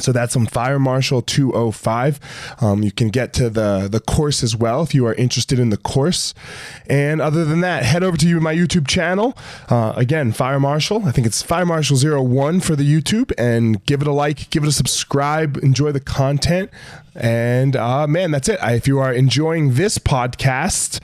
So that's on Fire Marshal 205. Um, you can get to the, the course as well if you are interested in the course. And other than that, head over to my YouTube channel. Uh, again, Fire Marshal. I think it's Fire Marshal 01 for the YouTube. And give it a like, give it a subscribe, enjoy the content. And uh, man, that's it. I, if you are enjoying this podcast,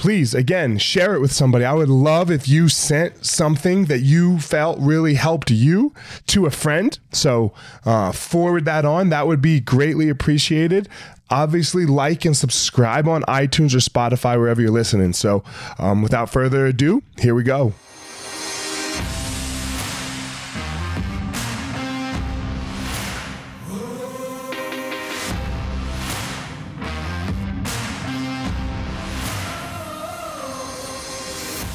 please again share it with somebody. I would love if you sent something that you felt really helped you to a friend. So uh, forward that on. That would be greatly appreciated. Obviously like and subscribe on itunes or spotify wherever you're listening. So um, without further ado here we go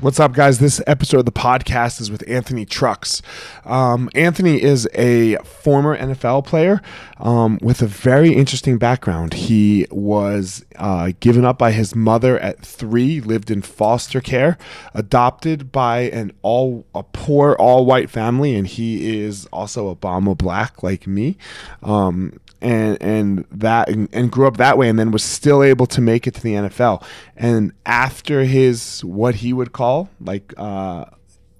What's up, guys? This episode of the podcast is with Anthony Trucks. Um, Anthony is a former NFL player um, with a very interesting background. He was uh, given up by his mother at three, lived in foster care, adopted by an all a poor all white family, and he is also Obama black like me. Um, and and that and, and, grew up that way and then was still able to make it to the NFL and after his what he would call like uh,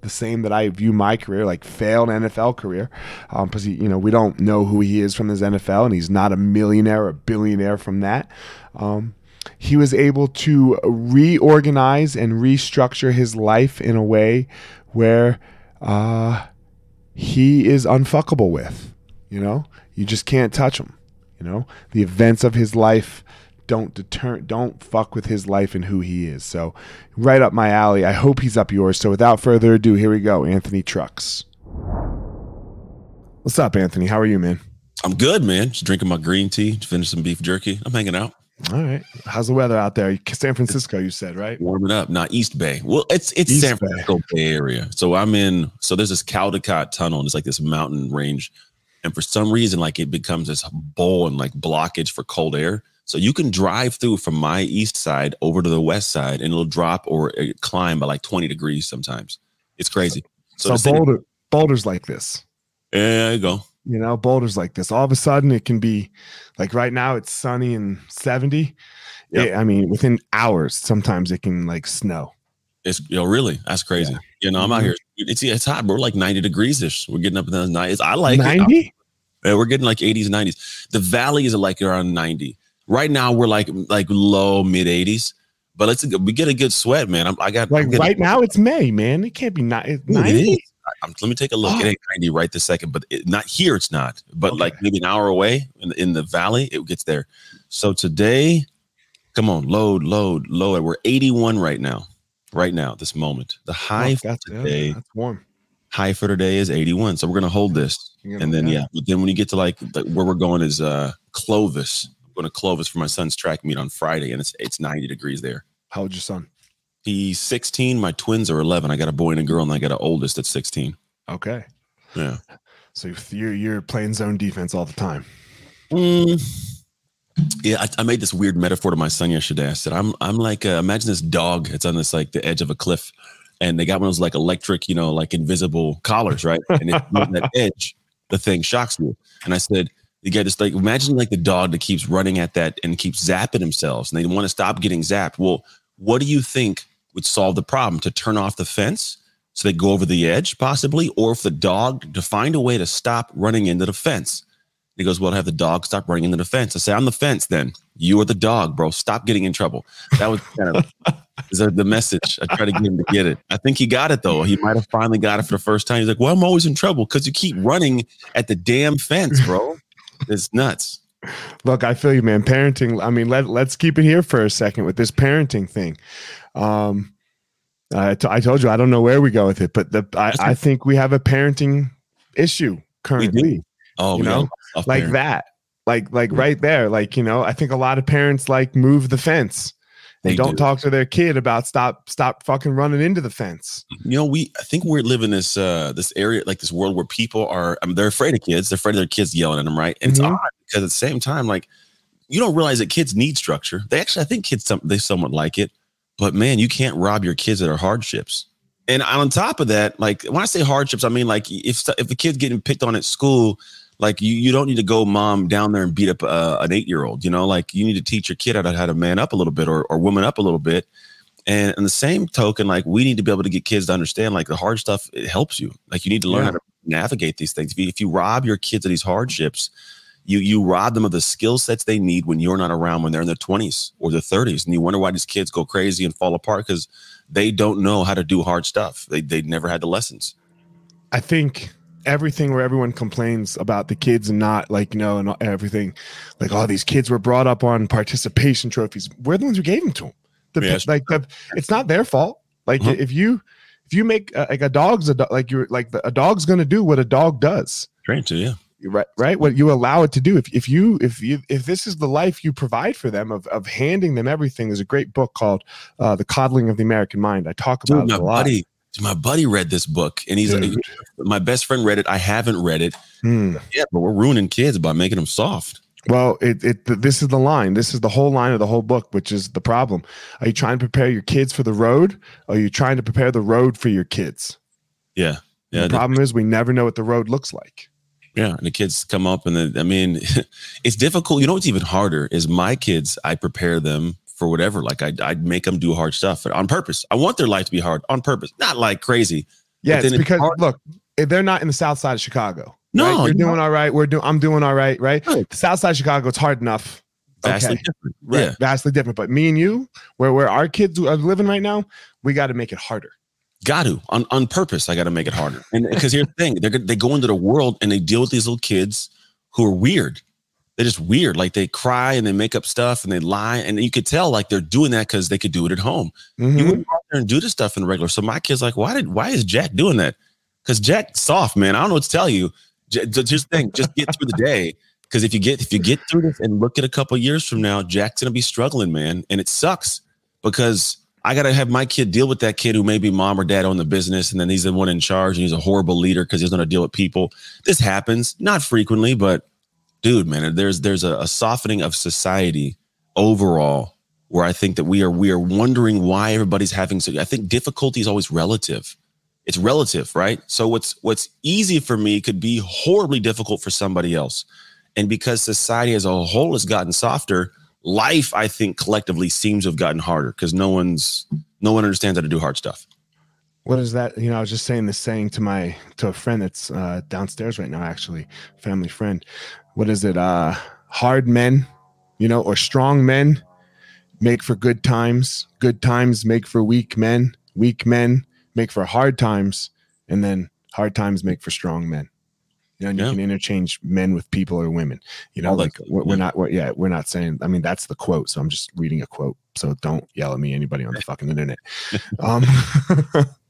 the same that I view my career like failed NFL career because um, you know we don't know who he is from his NFL and he's not a millionaire or billionaire from that um, he was able to reorganize and restructure his life in a way where uh, he is unfuckable with you know you just can't touch him. You know, the events of his life don't deter, don't fuck with his life and who he is. So, right up my alley. I hope he's up yours. So, without further ado, here we go. Anthony Trucks. What's up, Anthony? How are you, man? I'm good, man. Just drinking my green tea, finish some beef jerky. I'm hanging out. All right. How's the weather out there? San Francisco, you said, right? Warming up. Not East Bay. Well, it's it's East San Francisco Bay. Bay area. So I'm in. So there's this Caldecott tunnel. And it's like this mountain range and for some reason like it becomes this bowl and like blockage for cold air. So you can drive through from my east side over to the west side and it'll drop or uh, climb by like 20 degrees sometimes. It's crazy. So, so boulder city, boulders like this. There you go. You know boulders like this. All of a sudden it can be like right now it's sunny and 70 yep. it, i mean within hours sometimes it can like snow it's you know really that's crazy. Yeah. You know I'm out mm-hmm. here. It's it's hot. We're like 90 degrees ish. We're getting up in the 90s. I like 90. Yeah, we're getting like 80s, 90s. The valley is like around 90. Right now we're like like low mid 80s. But let's we get a good sweat, man. I'm, i got like right now it's May, man. It can't be not 90. let me take a look. Oh. It ain't 90 right this second, but it, not here. It's not. But okay. like maybe an hour away in the, in the valley, it gets there. So today, come on, load, load, load. We're 81 right now right now, this moment. The high oh, today, yeah, that's warm. High for today is 81. So we're gonna hold this. and then yeah, but then when you get to like where we're going is uh Clovis. I'm going to Clovis for my son's track meet on Friday, and it's it's 90 degrees there. How old's your son? He's 16. My twins are 11. I got a boy and a girl, and I got an oldest at 16. Okay. Yeah. So you're you're playing zone defense all the time. Mm, yeah, I, I, made this weird metaphor to my son yesterday. I said, "I'm I'm like uh, imagine this dog. It's on this like the edge of a cliff, and they got one of those like electric, you know, like invisible collars, right? And it's on that edge, the thing shocks you." And I said, "You get this like imagine like the dog that keeps running at that and keeps zapping themselves, and they want to stop getting zapped. Well, what do you think would solve the problem? To turn off the fence?" So they go over the edge, possibly, or if the dog to find a way to stop running into the fence. He goes, Well, have the dog stop running into the fence. I say, I'm the fence then. You are the dog, bro. Stop getting in trouble. That was kind of is the message. I try to get him to get it. I think he got it though. He might have finally got it for the first time. He's like, "Well, I'm always in trouble because you keep running at the damn fence, bro. It's nuts." Look, I feel you, man. Parenting. I mean, let let's keep it here for a second with this parenting thing. Um, I, t- I told you I don't know where we go with it, but the I, I think we have a parenting issue currently. Oh, you know, like that, like like right there, like you know. I think a lot of parents like move the fence. They, they don't do. talk to their kid about stop stop fucking running into the fence. You know, we I think we're living this uh this area like this world where people are I mean, they're afraid of kids. They're afraid of their kids yelling at them, right? And mm-hmm. it's odd because at the same time, like you don't realize that kids need structure. They actually I think kids some they somewhat like it, but man, you can't rob your kids of their hardships. And on top of that, like when I say hardships, I mean like if if a kid's getting picked on at school, like you you don't need to go mom down there and beat up uh, an eight year old. You know, like you need to teach your kid how to how to man up a little bit or or woman up a little bit. And in the same token, like we need to be able to get kids to understand like the hard stuff it helps you. Like you need to learn yeah. how to navigate these things. If you, if you rob your kids of these hardships, you you rob them of the skill sets they need when you're not around when they're in their 20s or their 30s and you wonder why these kids go crazy and fall apart because they don't know how to do hard stuff. They they never had the lessons. I think everything where everyone complains about the kids and not like you know and everything. Like all oh, these kids were brought up on participation trophies. We're the ones who gave them to them the, yeah, like the, it's not their fault. Like uh-huh. if you if you make uh, like a dog's a like you're like the, a dog's gonna do what a dog does. Train to yeah. Right right? What you allow it to do. If, if you if you if this is the life you provide for them of, of handing them everything there's a great book called uh, the coddling of the american mind. I talk about Dude, it a lot. buddy, my buddy read this book and he's like, my best friend read it i haven't read it hmm. yeah but we're ruining kids by making them soft well, it, it this is the line. This is the whole line of the whole book, which is the problem. Are you trying to prepare your kids for the road? Or are you trying to prepare the road for your kids? Yeah. Yeah. The problem is we never know what the road looks like. Yeah, and the kids come up, and then I mean, it's difficult. You know what's even harder is my kids. I prepare them for whatever. Like I, I'd make them do hard stuff on purpose. I want their life to be hard on purpose, not like crazy. Yeah, it's because it's look, they're not in the South Side of Chicago. No, right? you're doing all right. We're doing. I'm doing all right. Right. right. The South Side of Chicago, it's hard enough. Vastly okay. different. Right. Yeah. Vastly different. But me and you, where where our kids are living right now, we got to make it harder. Got to on on purpose. I got to make it harder. And because here's the thing, they they go into the world and they deal with these little kids who are weird. They're just weird. Like they cry and they make up stuff and they lie, and you could tell like they're doing that because they could do it at home. Mm-hmm. You wouldn't go out there and do this stuff in the regular. So my kid's like, why did why is Jack doing that? Because Jack's soft, man. I don't know what to tell you. Just think, just get through the day. Because if you get if you get through this and look at a couple years from now, Jack's gonna be struggling, man, and it sucks because I got to have my kid deal with that kid who maybe mom or dad own the business, and then he's the one in charge, and he's a horrible leader because he's going to deal with people. This happens not frequently, but dude, man, there's there's a, a, softening of society overall where I think that we are we are wondering why everybody's having so. I think difficulty is always relative. It's relative, right? So what's what's easy for me could be horribly difficult for somebody else, and because society as a whole has gotten softer life i think collectively seems to have gotten harder because no one's no one understands how to do hard stuff what is that you know i was just saying this saying to my to a friend that's uh downstairs right now actually family friend what is it uh hard men you know or strong men make for good times good times make for weak men weak men make for hard times and then hard times make for strong men you know, and yeah. you can interchange men with people or women. You know, like we're, we're not, we're, yeah, we're not saying. I mean, that's the quote. So I'm just reading a quote. So don't yell at me, anybody on the fucking internet. Um,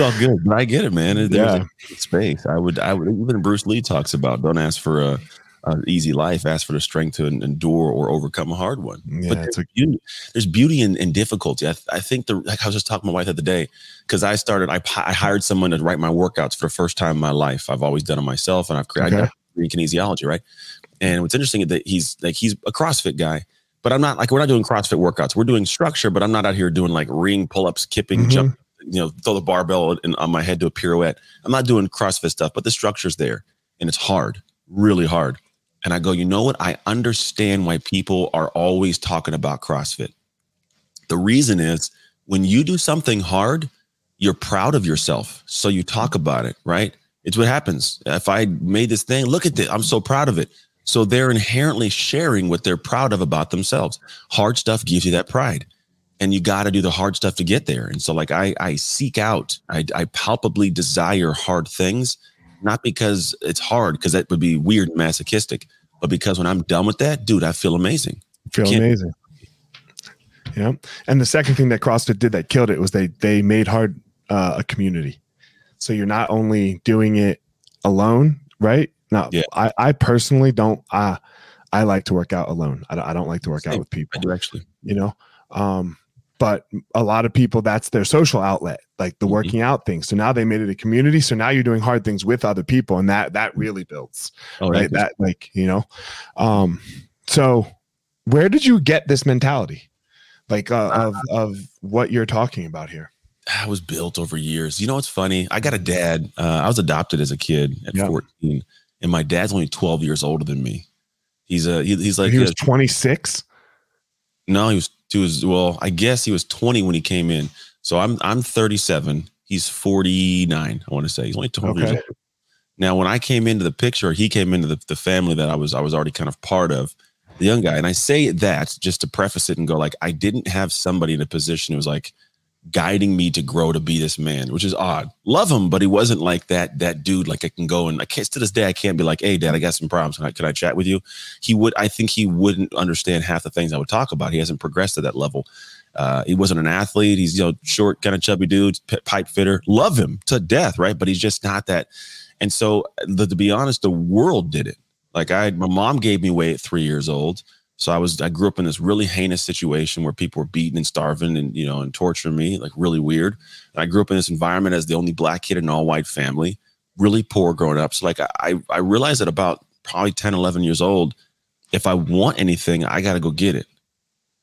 it's all good, but I get it, man. There's yeah. space. I would, I would. Even Bruce Lee talks about don't ask for a an easy life, ask for the strength to endure or overcome a hard one. Yeah, but there's, a- beauty, there's beauty in, in difficulty. I, I, think the like I was just talking to my wife the other day because I started. I, I hired someone to write my workouts for the first time in my life. I've always done it myself, and I've created okay. kinesiology, right? And what's interesting is that he's like he's a CrossFit guy, but I'm not like we're not doing CrossFit workouts. We're doing structure, but I'm not out here doing like ring pull ups, kipping, mm-hmm. jump, you know, throw the barbell in, on my head to a pirouette. I'm not doing CrossFit stuff, but the structure's there, and it's hard, really hard. And I go, you know what? I understand why people are always talking about CrossFit. The reason is when you do something hard, you're proud of yourself. So you talk about it, right? It's what happens. If I made this thing, look at this, I'm so proud of it. So they're inherently sharing what they're proud of about themselves. Hard stuff gives you that pride. And you got to do the hard stuff to get there. And so, like, I I seek out, I, I palpably desire hard things, not because it's hard, because that would be weird and masochistic, but because when I'm done with that, dude, I feel amazing. Feel amazing. Yeah. And the second thing that CrossFit did that killed it was they they made hard uh, a community. So you're not only doing it alone, right? Now, yeah. I, I personally don't. I I like to work out alone. I don't, I don't like to work Same. out with people. I do actually. You know, um, but a lot of people that's their social outlet, like the mm-hmm. working out thing. So now they made it a community. So now you're doing hard things with other people, and that that really builds. Oh, right. That like you know, um. So where did you get this mentality? like uh, of of what you're talking about here? I was built over years. You know what's funny? I got a dad. Uh, I was adopted as a kid at yep. 14, and my dad's only 12 years older than me. He's a he, he's like he was 26. No, he was he was well. I guess he was 20 when he came in. So I'm I'm 37. He's 49. I want to say he's only 12 okay. years old. Now, when I came into the picture, he came into the, the family that I was I was already kind of part of the young guy. And I say that just to preface it and go like, I didn't have somebody in a position who was like guiding me to grow to be this man, which is odd. Love him, but he wasn't like that that dude. Like I can go and I can't to this day I can't be like, hey dad, I got some problems. Can I, can I chat with you? He would. I think he wouldn't understand half the things I would talk about. He hasn't progressed to that level. Uh, he wasn't an athlete. He's you know short, kind of chubby dude, pipe fitter. Love him to death, right? But he's just not that. And so, the, to be honest, the world did it. Like I, my mom gave me away at three years old. So I was, I grew up in this really heinous situation where people were beating and starving and, you know, and torturing me, like really weird. And I grew up in this environment as the only black kid in an all white family, really poor growing up. So like I, I realized at about probably 10, 11 years old, if I want anything, I got to go get it.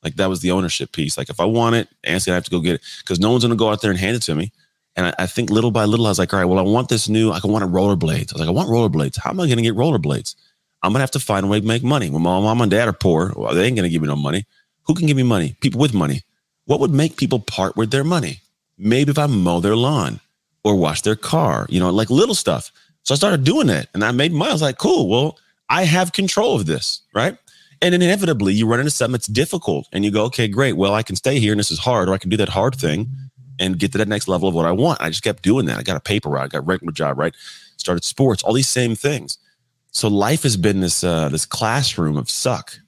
Like that was the ownership piece. Like if I want it, Anthony, I have to go get it because no one's to go out there and hand it to me. And I, I, think little by little, I was like, all right, well, I want this new, I want rollerblades. I was like, I want rollerblades. How am I to get rollerblades? I'm gonna have to find a way to make money. When my mom and dad are poor, well, they ain't gonna give me no money. Who can give me money? People with money. What would make people part with their money? Maybe if I mow their lawn or wash their car, you know, like little stuff. So I started doing it and I made money. I was like, cool, well, I have control of this, right? And inevitably you run into something that's difficult and you go, okay, great. Well, I can stay here and this is hard, or I can do that hard thing and get to that next level of what I want. I just kept doing that. I got a paper route, I got a regular job, right? Started sports, all these same things. So life has been this uh, this classroom of suck,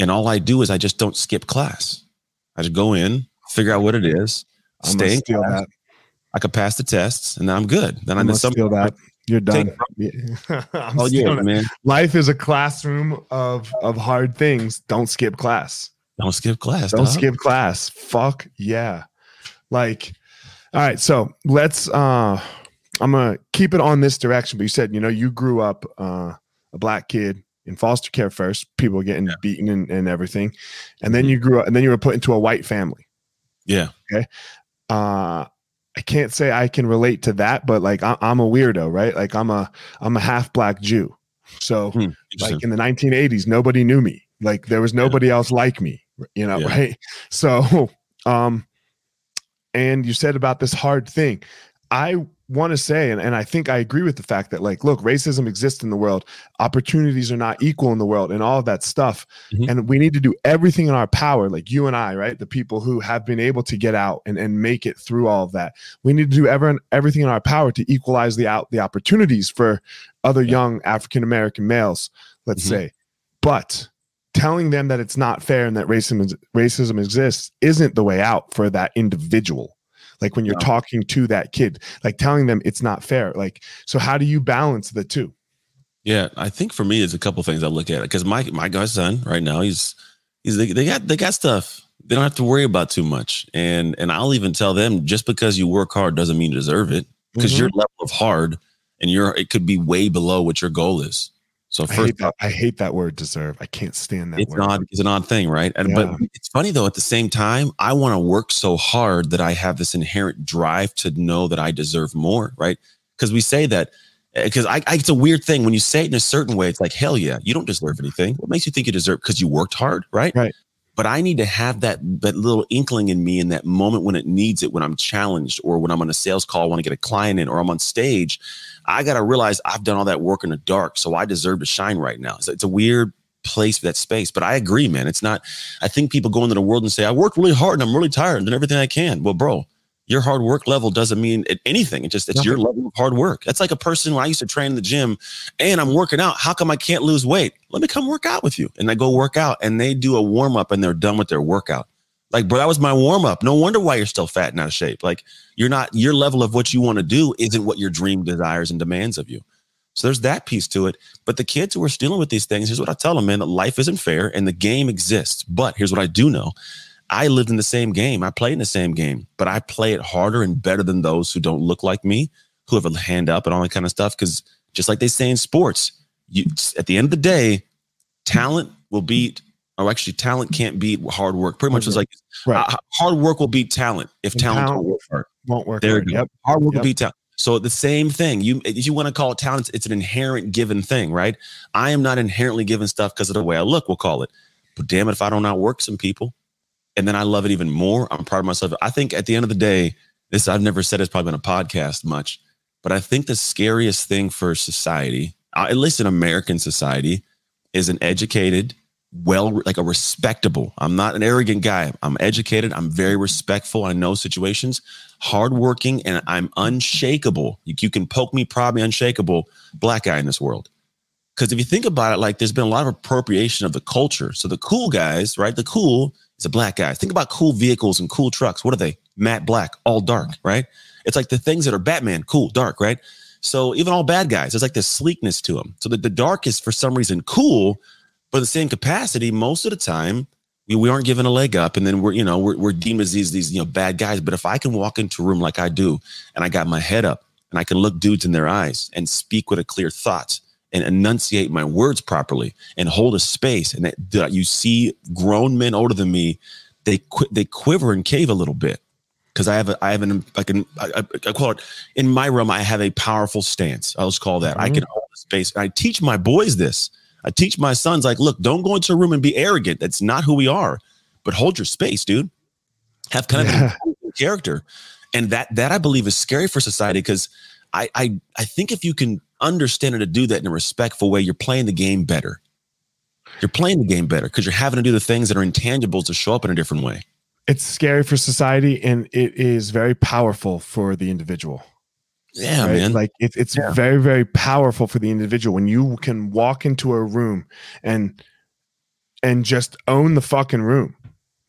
and all I do is I just don't skip class. I just go in, figure out what it is, I'm stay in class. That. I could pass the tests, and then I'm good. Then I'm, I'm some steal that. You're done. oh yeah, man. Life is a classroom of of hard things. Don't skip class. Don't skip class. Don't dog. skip class. Fuck yeah. Like, all right. So let's. uh I'm gonna keep it on this direction. But you said, you know, you grew up. uh a black kid in foster care first, people getting yeah. beaten and, and everything. And then mm-hmm. you grew up and then you were put into a white family. Yeah. Okay. Uh, I can't say I can relate to that, but like I, am a weirdo, right? Like I'm a I'm a half black Jew. So hmm, like in the 1980s, nobody knew me. Like there was nobody yeah. else like me, you know, yeah. right? So um and you said about this hard thing. I want to say, and, and I think I agree with the fact that, like, look, racism exists in the world, opportunities are not equal in the world, and all of that stuff. Mm-hmm. And we need to do everything in our power, like you and I, right? The people who have been able to get out and, and make it through all of that. We need to do ever, everything in our power to equalize the out the opportunities for other yeah. young African American males, let's mm-hmm. say. But telling them that it's not fair and that racism racism exists isn't the way out for that individual like when you're yeah. talking to that kid like telling them it's not fair like so how do you balance the two yeah i think for me it's a couple things i look at because my my guy's son right now he's he's they, they got they got stuff they don't have to worry about too much and and i'll even tell them just because you work hard doesn't mean you deserve it because mm-hmm. your level of hard and your it could be way below what your goal is so first, I hate, that, I hate that word deserve. I can't stand that it's word. Odd, it's an odd thing, right? And yeah. but it's funny though, at the same time, I want to work so hard that I have this inherent drive to know that I deserve more, right? Because we say that because eh, I, I, it's a weird thing when you say it in a certain way, it's like, hell yeah, you don't deserve anything. What makes you think you deserve because you worked hard, right? Right but I need to have that that little inkling in me in that moment when it needs it, when I'm challenged or when I'm on a sales call, I want to get a client in, or I'm on stage. I got to realize I've done all that work in the dark, so I deserve to shine right now. So it's a weird place, that space. But I agree, man. It's not, I think people go into the world and say, I worked really hard and I'm really tired and doing everything I can. Well, bro, your hard work level doesn't mean anything. It just, it's Nothing. your level of hard work. That's like a person when I used to train in the gym and I'm working out. How come I can't lose weight? Let me come work out with you. And I go work out and they do a warm up and they're done with their workout. Like, bro, that was my warm up. No wonder why you're still fat and out of shape. Like, you're not, your level of what you want to do isn't what your dream desires and demands of you. So there's that piece to it. But the kids who are dealing with these things, here's what I tell them, man, that life isn't fair and the game exists. But here's what I do know. I lived in the same game. I played in the same game, but I play it harder and better than those who don't look like me, who have a hand up and all that kind of stuff. Because just like they say in sports, you at the end of the day, talent will beat or actually talent can't beat hard work. Pretty much it's like right. uh, hard work will beat talent if talent, talent won't work. Won't work. There you go. Yep. Hard work yep. will beat talent. So the same thing. You if you want to call it talent, it's an inherent given thing, right? I am not inherently given stuff because of the way I look. We'll call it. But damn it, if I don't outwork some people, and then I love it even more, I'm proud of myself. I think at the end of the day, this I've never said it's probably been a podcast much, but I think the scariest thing for society, uh, at least in American society, is an educated, well like a respectable i'm not an arrogant guy. I'm educated. I'm very respectful. I know situations. Hardworking and i'm unshakable. You, you can poke me probably unshakable black guy in this world. Because if you think about it like there's been a lot of appropriation of the culture. So the cool guys right? The cool is a black guy. Think about cool vehicles and cool trucks. What are they? Matte black all dark right? It's like the things that are batman cool dark right? So even all bad guys there's like this sleekness to them so that the dark is for some reason cool the same capacity, most of the time, we, we aren't given a leg up, and then we're you know we're, we're deemed as these these you know bad guys. But if I can walk into a room like I do, and I got my head up, and I can look dudes in their eyes and speak with a clear thought and enunciate my words properly and hold a space, and that, that you see grown men older than me, they qu- they quiver and cave a little bit because I have a I have an I can, I, I, call it in my room I have a powerful stance. I'll just call that. Mm-hmm. I can hold a space. I teach my boys this. I teach my sons, like, look, don't go into a room and be arrogant. That's not who we are, but hold your space, dude. Have kind yeah. of character. And that that I believe is scary for society because I, I I think if you can understand how to do that in a respectful way, you're playing the game better. You're playing the game better because you're having to do the things that are intangibles to show up in a different way. It's scary for society and it is very powerful for the individual. Yeah, right? man. Like it, it's yeah. very, very powerful for the individual when you can walk into a room and and just own the fucking room.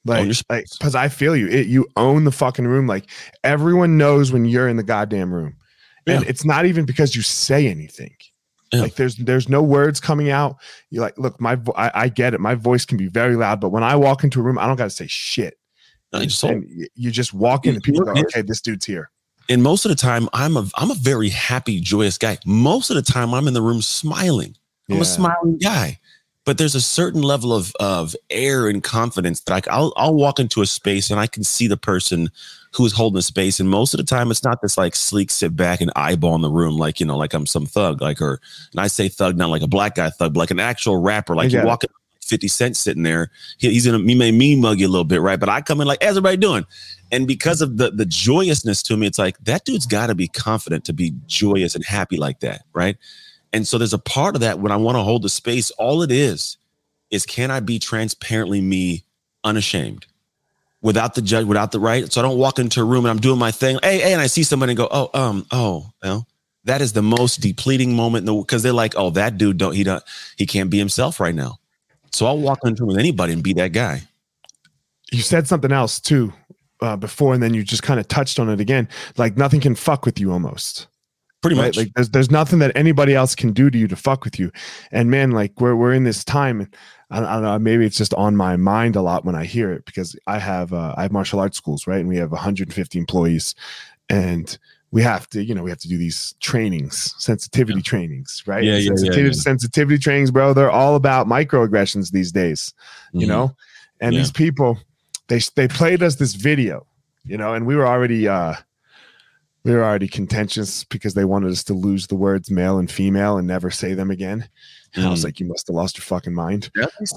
Like, like, because I feel you. It, you own the fucking room. Like everyone knows when you're in the goddamn room, and yeah. it's not even because you say anything. Yeah. Like there's there's no words coming out. You're like, look, my vo- I, I, get it. My voice can be very loud, but when I walk into a room, I don't got to say shit. No, you, just, you just walk in and people go, okay, this dude's here and most of the time i'm a i'm a very happy joyous guy. Most of the time i'm in the room smiling. I'm a smiling guy. But there's a certain level of of air and confidence that I, I'll, I'll walk into a space and i can see the person who's holding the space. And most of the time it's not this like sleek sit back and eyeball in the room like you know like i'm some thug like or and i say thug not like a black guy thug but like an actual rapper. Like you walk in 50 Cent sitting there. He, he's gonna he may mean mug you a little bit, right? But I come in like, how's everybody doing? And because of the the joyousness to me, it's like that dude's got to be confident to be joyous and happy like that, right? And so there's a part of that when I want to hold the space. All it is is can I be transparently me, unashamed, without the judge, without the right. So I don't walk into a room and I'm doing my thing. Hey, hey, and I see somebody and go, oh, um, oh, well, that is the most depleting moment because the, because they're like, oh, that dude don't he don't he can't be himself right now. So I'll walk into with anybody and be that guy. You said something else too uh, before, and then you just kind of touched on it again. Like nothing can fuck with you almost. Pretty right? much. Like there's there's nothing that anybody else can do to you to fuck with you. And man, like we're we're in this time, and I, I don't know, maybe it's just on my mind a lot when I hear it because I have uh, I have martial arts schools, right, and we have 150 employees, and we have to, you know, we have to do these trainings, sensitivity yeah. trainings, right? Yeah, yeah, sensitivity, yeah, yeah, sensitivity trainings, bro. They're all about microaggressions these days, you mm-hmm. know. And these people, they they played us this video, you know, and we were already uh we were already contentious because they wanted us to lose the words male and female and never say them again. And mm. I was mm. like, you must have lost your fucking mind.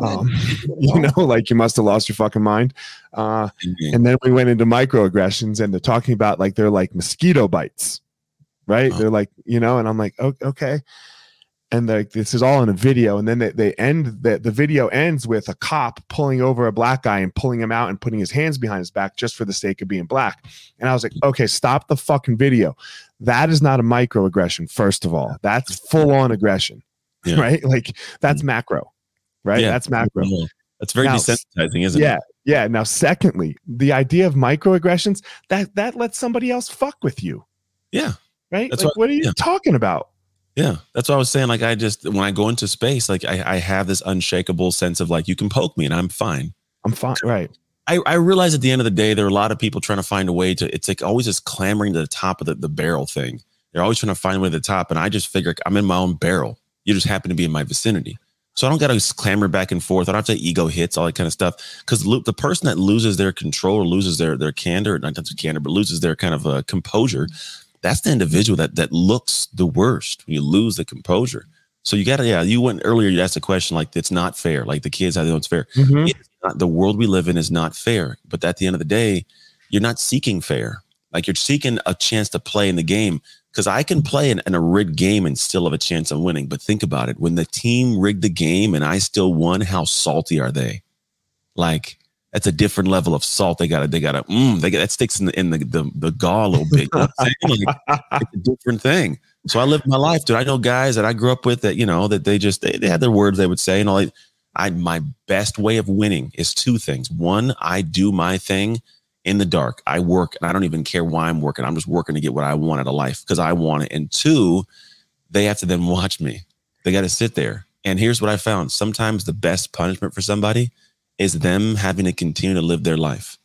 Um, you know, like you must have lost your fucking mind. Uh, mm-hmm. And then we went into microaggressions and they're talking about like they're like mosquito bites, right? Oh. They're like, you know, and I'm like, oh, okay. And like this is all in a video and then they, they end the, the video ends with a cop pulling over a black guy and pulling him out and putting his hands behind his back just for the sake of being black and i was like okay stop the fucking video that is not a microaggression first of all that's full on aggression Yeah. right like that's mm. macro right Yeah. that's macro. That's very Now- desensitizing, isn't yeah it? yeah yeah. now secondly the idea of microaggressions that that lets somebody else fuck with you Yeah. right That's like what- what are you yeah. talking about Yeah. That's what I was saying. Like I just when I go into space, like I, I have this unshakable sense of like you can poke me and I'm fine. i'm fine right I, I realize at the end of the day, there are a lot of people trying to find a way to. It's like always just clamoring to the top of the, the barrel thing. They're always trying to find a way to the top, and I just figure I'm in my own barrel. You just happen to be in my vicinity, so I don't got to clamor back and forth. I don't have to ego hits, all that kind of stuff. Because the person that loses their control or loses their their candor, not just candor, but loses their kind of uh, composure, that's the individual that that looks the worst when you lose the composure. So you got to, yeah. You went earlier. You asked a question like it's not fair. Like the kids, I don't know it's fair Mhm. it's not, the world we live in is not fair. But at the end of the day, you're not seeking fair. Like you're seeking a chance to play in the game. Because I can play in, in a rigged game and still have a chance of winning. But think about it: when the team rigged the game and I still won, how salty are they? Like that's a different level of salt. They got to, they got to, mm, they got that sticks in the in the the, the gall a little bit. You know what I'm saying? Like, it's a different thing. So I live my life, dude. I know guys that I grew up with that, you know, that they just they, they had their words they would say and all. that. I my best way of winning is two things. One, I do my thing in the dark. I work and I don't even care why I'm working. I'm just working to get what I want out of life because I want it. And two, they have to then watch me. They got to sit there. And here's what I found. Sometimes the best punishment for somebody is them having to continue to live their life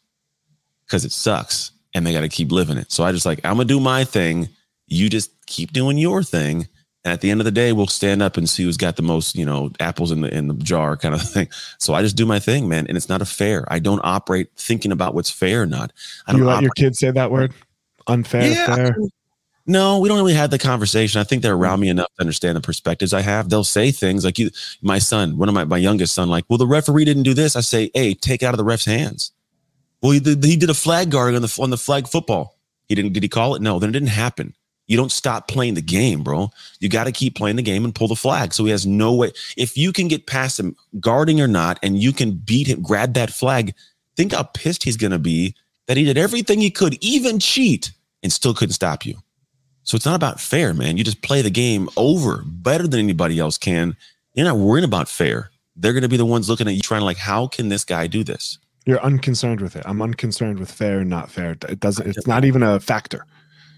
because it sucks and they got to keep living it. So I just like, I'm going to do my thing. You just keep doing your thing. And at the end of the day, we'll stand up and see who's got the most, you know, apples in the in the jar kind of thing. So I just do my thing, man. And it's not a fair. I don't operate thinking about what's fair or not. I don't you let operate your kids say that word unfair Yeah. fair no, we don't really have the conversation. I think they're mm-hmm. around me enough to understand the perspectives I have. They'll say things like you, my son, one of my, my youngest son, like, well, the referee didn't do this. I say, hey, take it out of the ref's hands. Well, he did, he did a flag guard on the on the flag football. He didn't. Did he call it? No. Then it didn't happen. You don't stop playing the game, bro. You got to keep playing the game and pull the flag. So he has no way. If you can get past him, guarding or not, and you can beat him, grab that flag. Think how pissed he's going to be that he did everything he could, even cheat, and still couldn't stop you. So it's not about fair, man. You just play the game over better than anybody else can. You're not worrying about fair. They're going to be the ones looking at you trying to like, how can this guy do this? you're unconcerned with it i'm unconcerned with fair and not fair it doesn't it's not even a factor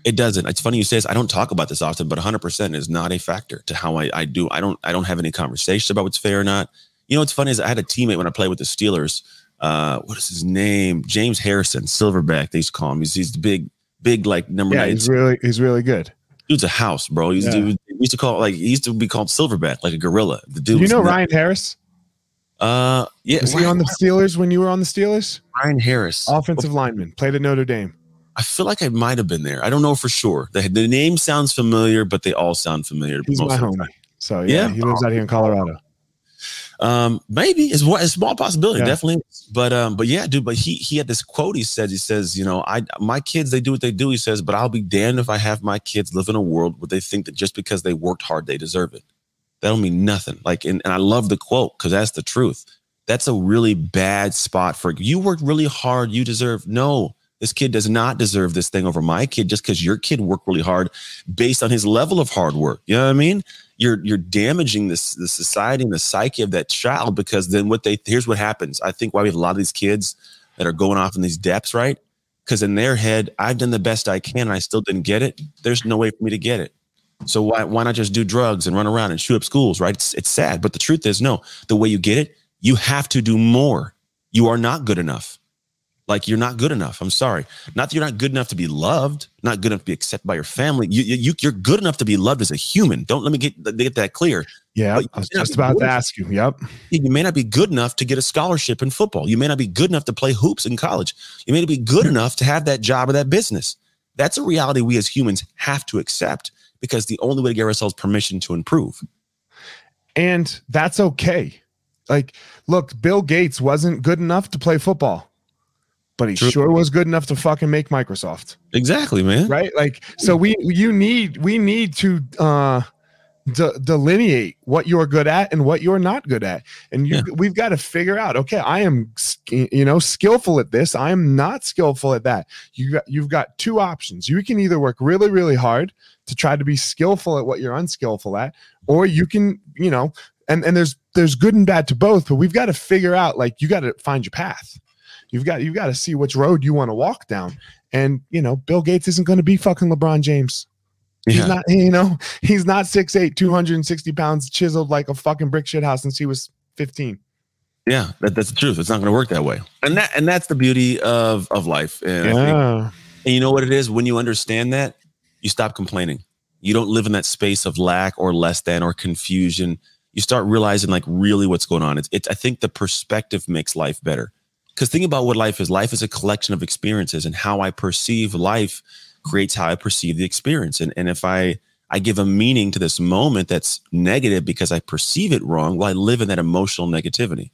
It doesn't. It's funny you say this. I don't talk about this often, but 100% is not a factor to how I, I do. I don't I don't have any conversations about what's fair or not. You know what's funny is I had a teammate when I played with the Steelers. Uh, what is his name? James Harrison, Silverback. They used to call him. He's, he's the big, big like number yeah nine. he's really he's really good Dude's a house, bro. Yeah. dude, we used to call like he used to be called Silverback, like a gorilla. The dude. you know ryan harris Uh, yeah. was he on the steelers when you were on the steelers Ryan Harris, offensive lineman played at notre dame I feel like I might have been there. I don't know for sure. The, the name sounds familiar, but they all sound familiar. he's most my homie so yeah, Yeah. he lives out here in colorado Um, maybe it's one- a small possibility, Yeah. definitely. But um, but yeah, dude. But he he had this quote. He says he says, you know, I my kids they do what they do. He says, but I'll be damned if I have my kids live in a world where they think that just because they worked hard they deserve it. That don't mean nothing. Like, and, and I love the quote because that's the truth. That's a really bad spot for you. Worked really hard. You deserve no. This kid does not deserve this thing over my kid just because your kid worked really hard based on his level of hard work. You know what I mean? You're you're damaging this the society and the psyche of that child because then what they here's what happens. I think why we have a lot of these kids that are going off in these depths, right? Because in their head, I've done the best I can and I still didn't get it. There's no way for me to get it. So why why not just do drugs and run around and shoot up schools, right? It's it's sad, but the truth is no. The way you get it, you have to do more. You are not good enough. Like you're not good enough. I'm sorry. Not that you're not good enough to be loved, not good enough to be accepted by your family. You, you you're good enough to be loved as a human. Don't let me get get that clear. yeah i was just about to ask you yep You may not be good enough to get a scholarship in football. You may not be good enough to play hoops in college. You may not be good hmm. enough to have that job or that business. That's a reality we as humans have to accept because the only way to give ourselves permission to improve. and that's okay like look bill gates wasn't good enough to play football but he True. sure was good enough to fucking make microsoft. Exactly, man. right? Like so we you need we need to uh de- delineate what you're good at and what you're not good at. And you, Yeah. we've got to figure out okay i am you know skillful at this. I am not skillful at that. You got, you've got two options. You can either work really really hard to try to be skillful at what you're unskillful at or you can you know and and there's there's good and bad to both but we've got to figure out like you got to find your path you've got you've got to see which road you want to walk down and you know bill gates isn't going to be fucking lebron james He's Yeah. not, you know, he's not 6'8, 260 pounds, chiseled like a fucking brick shit house since he was 15. Yeah, that, that's the truth. It's not going to work that way, and that and that's the beauty of of life. And, I think- Yeah. and you know what it is when you understand that, you stop complaining. You don't live in that space of lack or less than or confusion. You start realizing like really what's going on. It's, it's I think the perspective makes life better. Because think about what life is. Life is a collection of experiences, and how I perceive life creates how I perceive the experience. And and if I I give a meaning to this moment that's negative because I perceive it wrong, well, I live in that emotional negativity.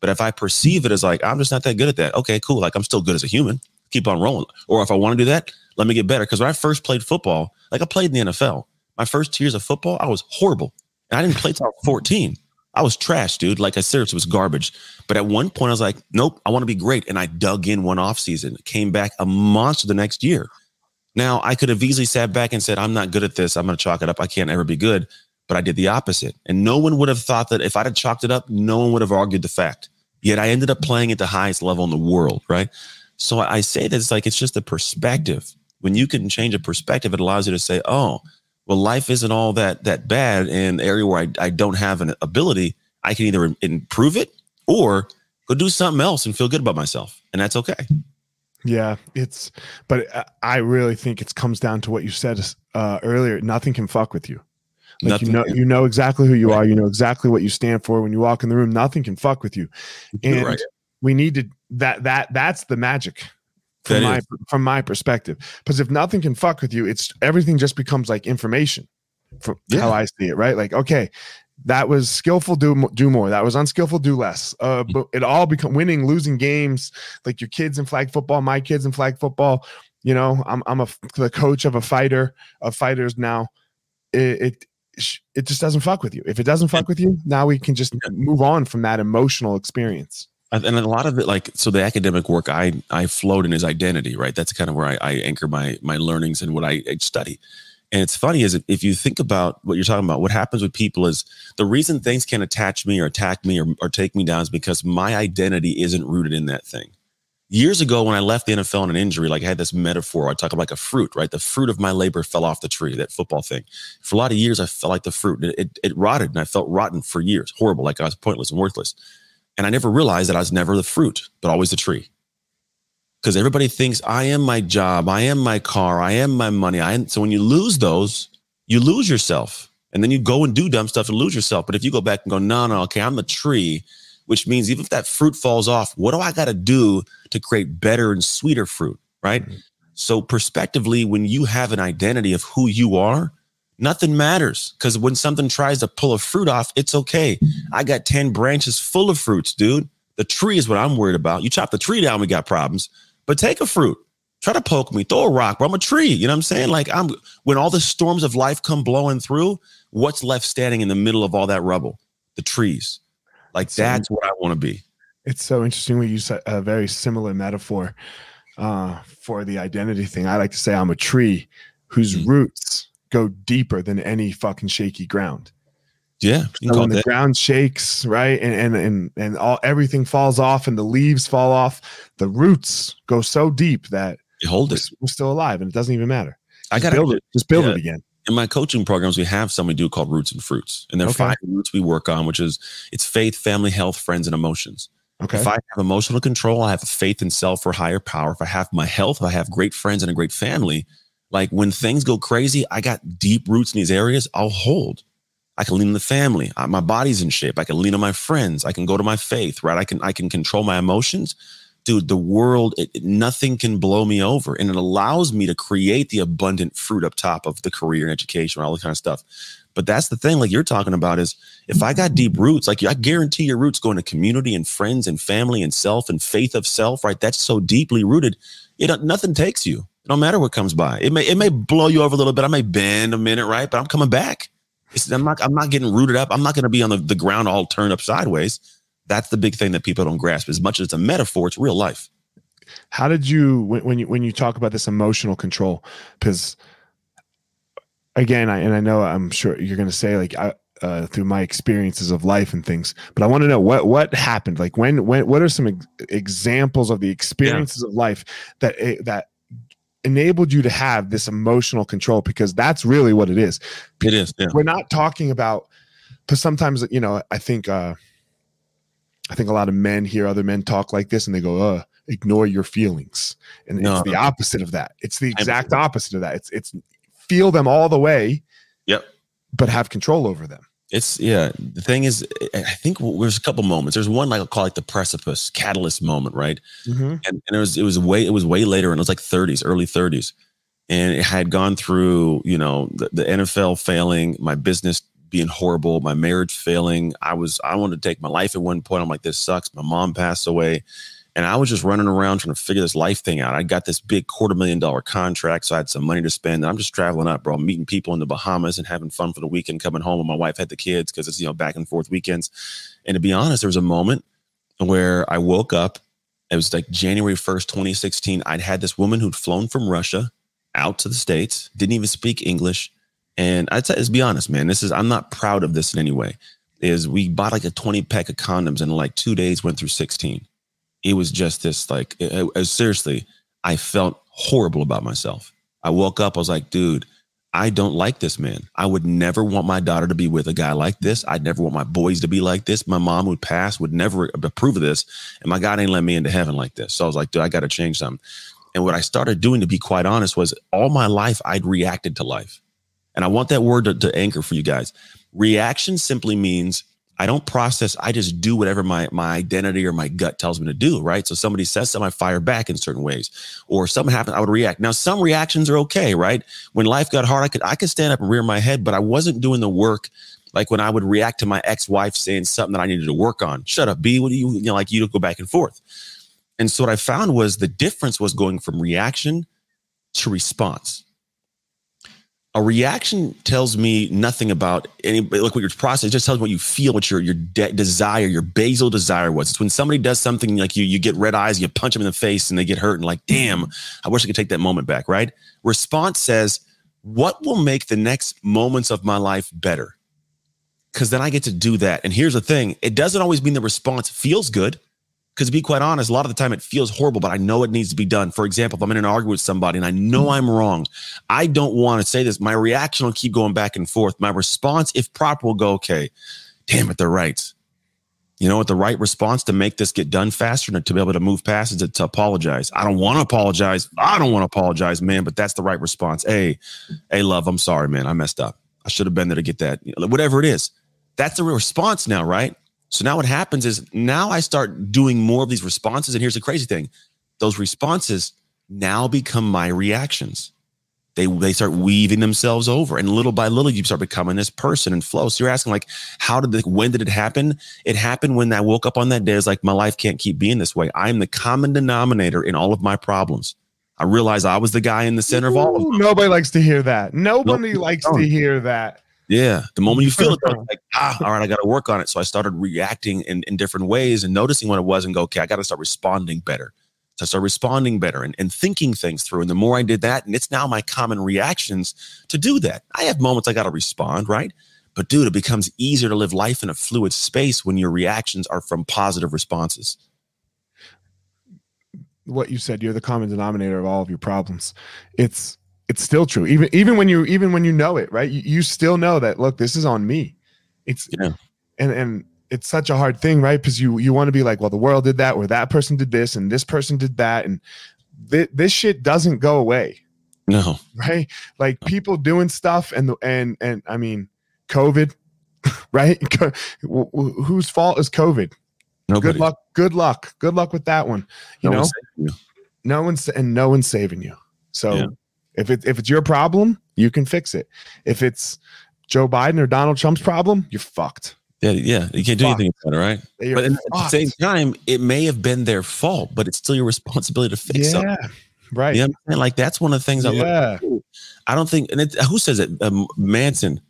But if I perceive it as like, I'm just not that good at that, okay, cool. Like I'm still good as a human, keep on rolling. Or if I want to do that, let me get better. Because when I first played football, like I played in the NFL, my first two years of football, I was horrible. And I didn't play till I was 14. I was trash, dude. Like I seriously was garbage. But at one point, I was like, nope, I want to be great. And I dug in one off season, came back a monster the next year. Now I could have easily sat back and said, I'm not good at this. I'm going to chalk it up. I can't ever be good. But I did the opposite. And no one would have thought that if I'd have chalked it up, no one would have argued the fact. Yet I ended up playing at the highest level in the world, right? So I I say that it's like it's just a perspective. When you can change a perspective, it allows you to say, "Oh, well, life isn't all that that bad." In the area where I, I don't have an ability, I can either improve it or go do something else and feel good about myself, and that's okay. Yeah. It's, but I really think it comes down to what you said uh, earlier. Nothing can fuck with you. Like Nothing you know, can- you know exactly who you Right. are. You know exactly what you stand for. When you walk in the room, nothing can fuck with you. And right. we need to that that that's the magic from my from my perspective. Because if nothing can fuck with you, it's everything just becomes like information. From Yeah. how I see it, right? Like, okay, that was skillful, do do more. That was unskillful, do less. Uh, Mm. but it all become winning, losing games. Like your kids in flag football, my kids in flag football. You know, I'm I'm a the coach of a fighter of fighters now. It, it it just doesn't fuck with you. If it doesn't fuck with you, now we can just move on from that emotional experience. And a lot of it, like so, the academic work I I float in is identity, right? That's kind of where I, I anchor my my learnings and what I, I study. And it's funny is if you think about what you're talking about, what happens with people is the reason things can't attach me or attack me or, or take me down is because my identity isn't rooted in that thing. Years ago, when I left the NFL on an injury, like I had this metaphor, I talk about like a fruit, right? The fruit of my labor fell off the tree, that football thing. For a lot of years, I felt like the fruit. It, it, it rotted and I felt rotten for years, horrible, like I was pointless and worthless. And I never realized that I was never the fruit, but always the tree. Because everybody thinks I am my job, I am my car, I am my money. I am. So when you lose those, you lose yourself. And then you go and do dumb stuff and lose yourself. But if you go back and go, no, no, okay, I'm the tree, which means even if that fruit falls off, what do I got to do to create better and sweeter fruit? Right. Mm-hmm. So, perspectively, when you have an identity of who you are, nothing matters. Because when something tries to pull a fruit off, it's okay. I got 10 branches full of fruits, dude. The tree is what I'm worried about. You chop the tree down, we got problems. But take a fruit. Try to poke me, throw a rock, but I'm a tree. You know what I'm saying? Like I'm when all the storms of life come blowing through, what's left standing in the middle of all that rubble? The trees. Like So- that's what I want to be. It's so interesting we use a- a very similar metaphor uh, for the identity thing. I like to say I'm a tree whose Mm. roots go deeper than any fucking shaky ground. Yeah. So when the that. ground shakes, right, and and and and all everything falls off and the leaves fall off, the roots go so deep that You hold we're, it. we're still alive, and it doesn't even matter. I got build to it. Just build yeah. it again. in my coaching programs, we have something we do called roots and fruits. And there are Okay. five roots we work on, which is it's faith, family, health, friends, and emotions. Okay. If I have emotional control, I have faith in self or higher power. If I have my health, if I have great friends and a great family, like when things go crazy, I got deep roots in these areas, I'll hold. I can lean on the family. My body's in shape. I can lean on my friends. I can go to my faith, right? I can I can control my emotions. Dude, the world, it- nothing can blow me over. And it allows me to create the abundant fruit up top of the career and education, and all that kind of stuff. But that's the thing, like you're talking about, is if I got deep roots, like I guarantee your roots go into community and friends and family and self and faith of self, right? That's so deeply rooted. You know, nothing takes you. No matter what comes by. It may it may blow you over a little bit. I may bend a minute, right? But I'm coming back. It's, I'm not I'm not getting rooted up. I'm not going to be on the, the ground all turned up sideways. That's the big thing that people don't grasp. As much as it's a metaphor, it's real life. How did you when, when you when you talk about this emotional control? Because again, I, and I know I'm sure you're going to say like I, uh, through my experiences of life and things, but I want to know what what happened. Like when when what are some ex- examples of the experiences yeah. of life that eh, that enabled you to have this emotional control? Because that's really what it is. It is. Yeah. We're not talking about. Because sometimes you know, I think. uh I think a lot of men hear other men talk like this and they go, uh, ignore your feelings. And no. it's the opposite of that. It's the exact opposite of that. It's it's feel them all the way. Yep. But have control over them. It's yeah. The thing is, I think there's a couple moments. There's one like I call like the precipice catalyst moment, right? Mm-hmm. And, and it was it was way it was way later, and it was like 30s, early 30s, and it had gone through you know the, the NFL failing, my business being horrible, my marriage failing. I was I wanted to take my life at one point. I'm like, this sucks. My mom passed away. And I was just running around trying to figure this life thing out. I got this big quarter million dollar contract, so I had some money to spend. And I'm just traveling up, bro, meeting people in the Bahamas and having fun for the weekend, coming home. And my wife had the kids because it's, you know, back and forth weekends. And to be honest, there was a moment where I woke up. It was like January 1st, 2016. I'd had this woman who'd flown from Russia out to the States, didn't even speak English. And I'd say, let's be honest, man, this is, I'm not proud of this in any way. Is we bought like a 20 pack of condoms and like two days went through 16 it was just this like it, it, seriously i felt horrible about myself. I woke up i was like dude i don't like this man. I would never want my daughter to be with a guy like this. I'd never want my boys to be like this. My mom would pass would never approve of this and my god ain't let me into heaven like this. So i was like dude i gotta change something. And what i started doing to be quite honest was all my life i'd reacted to life. And i want that word to, to anchor for you guys. Reaction simply means I don't process. I just do whatever my my identity or my gut tells me to do. Right. So somebody says something, I fire back in certain ways, or something happens, I would react. Now, some reactions are okay. Right. When life got hard, I could I could stand up and rear my head, but I wasn't doing the work. Like when I would react to my ex wife saying something that I needed to work on. Shut up, B. What do you you know? Like you to go back and forth. And so what I found was the difference was going from reaction to response a reaction tells me nothing about any like what your process it just tells me what you feel what your your de- desire your basal desire was. It's when somebody does something like you you get red eyes you punch them in the face and they get hurt and like damn i wish i could take that moment back right? Response says what will make the next moments of my life better? Because then i get to do that. And here's the thing it doesn't always mean the response feels good because to be quite honest, a lot of the time it feels horrible, but I know it needs to be done. For example, if I'm in an argument with somebody and I know mm-hmm. I'm wrong, I don't want to say this. My reaction will keep going back and forth. My response, if proper, will go, okay, damn it, they're right. You know what? The right response to make this get done faster and to be able to move past is to, to apologize. I don't want to apologize. I don't want to apologize, man, but that's the right response. Hey, hey, love, I'm sorry, man. I messed up. I should have been there to get that. Whatever it is. That's the response now, right? So now what happens is now I start doing more of these responses. And here's the crazy thing those responses now become my reactions. They, they start weaving themselves over and little by little you start becoming this person and flow so you're asking like how did the when did it happen it happened when i woke up on that day it's like my life can't keep being this way i'm the common denominator in all of my problems i realized i was the guy in the center Ooh, of all of them. nobody likes to hear that nobody nope. likes to hear that yeah. The moment you feel it, like, ah, all right, I got to work on it. So I started reacting in, in different ways and noticing what it was and go, okay, I got to start responding better. So I started responding better and, and thinking things through. And the more I did that, and it's now my common reactions to do that. I have moments I got to respond, right? But dude, it becomes easier to live life in a fluid space when your reactions are from positive responses. What you said, you're the common denominator of all of your problems. It's it's still true. Even even when you even when you know it, right? You, you still know that look, this is on me. It's yeah. and and it's such a hard thing, right? Because you you want to be like, well, the world did that, or that person did this, and this person did that, and th- this shit doesn't go away. No, right? Like people doing stuff, and the and and I mean, COVID, right? Whose fault is COVID? Nobody. Good luck. Good luck. Good luck with that one. You no know, you. no one's and no one's saving you. So. Yeah if it if it's your problem, you can fix it. If it's Joe Biden or Donald Trump's problem, you're fucked. Yeah, yeah, you can't do fucked. anything about it, right? You're but at the same time, it may have been their fault, but it's still your responsibility to fix it. yeah, something. Right. Yeah, you know like that's one of the things I yeah. I don't think, and it, who says it? Um, Manson.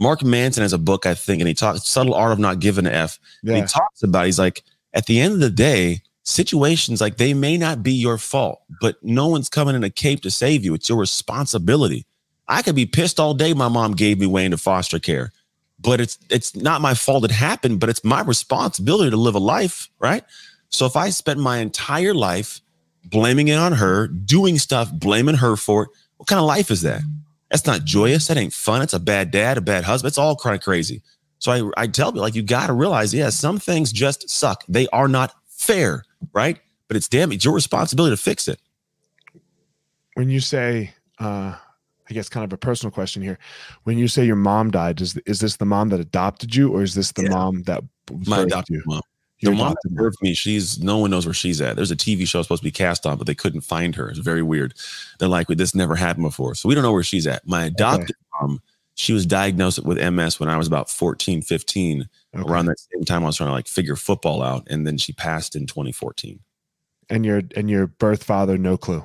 Mark Manson has a book, I think, and he talks subtle art of not giving an F. Yeah. He talks about he's like, at the end of the day, situations like they may not be your fault, but no one's coming in a cape to save you. It's your responsibility. I could be pissed all day my mom gave me way into foster care, but it's it's not my fault it happened, but it's my responsibility to live a life, right? So if I spent my entire life blaming it on her, doing stuff, blaming her for it, what kind of life is that? That's not joyous. That ain't fun. It's a bad dad, a bad husband. It's all kind of crazy. So I, I tell you, like, you got to realize, yeah, some things just suck. They are not fair, right? But it's damn, it's your responsibility to fix it. When you say, uh, I guess, kind of a personal question here. When you say your mom died, is is this the mom that adopted you, or is this the Yeah. mom that My adopted you? mom. Your the mom that birthed me, she's no one knows where she's at. There's a TV show supposed to be cast on, but they couldn't find her. It's very weird. They're like, "Well, this never happened before. So we don't know where she's at. My adopted mom, she was diagnosed with MS when I was about 14, 15. Okay. Around that same time, I was trying to like figure football out. And then she passed in 2014. and your and your birth father, no clue.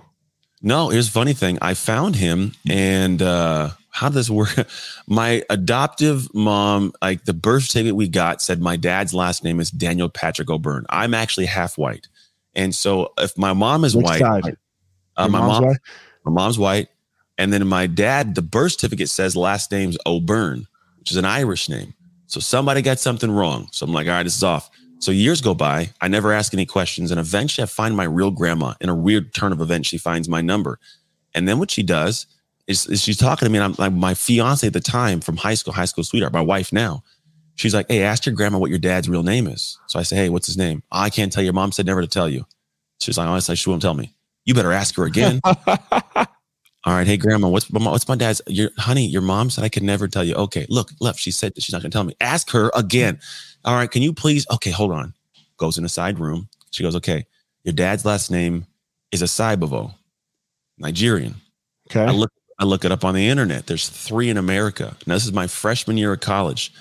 No, here's a funny thing. I found him and uh how did this work? My adoptive mom, like the birth certificate we got said my dad's last name is Daniel Patrick O'Byrne. I'm actually half white. And so if my mom is Which white, side? uh, my mom, white? my mom's white. And then my dad, the birth certificate says last name's O'Byrne, which is an Irish name. So somebody got something wrong. So I'm like, all right, this is off. So years go by. I never ask any questions. And eventually I find my real grandma. In a weird turn of events, she finds my number. And then what she does is, is she's talking to me. And I'm like, my fiance at the time from high school, high school sweetheart, my wife now. She's like, hey, ask your grandma what your dad's real name is. So I say, hey, what's his name? "Oh, I can't tell you. Your mom said never to tell you. She's like, honestly, she won't tell me. You better ask her again. All right, hey grandma, what's what's my dad's? Your honey, your mom said I could never tell you. Okay, look, left. She said that she's not gonna tell me. Ask her again. All right, can you please? Okay, hold on. Goes in a side room. She goes, okay, your dad's last name is Asaibovo, Nigerian. Okay. I look I look it up on the internet. There's three in America. Now this is my freshman year of college.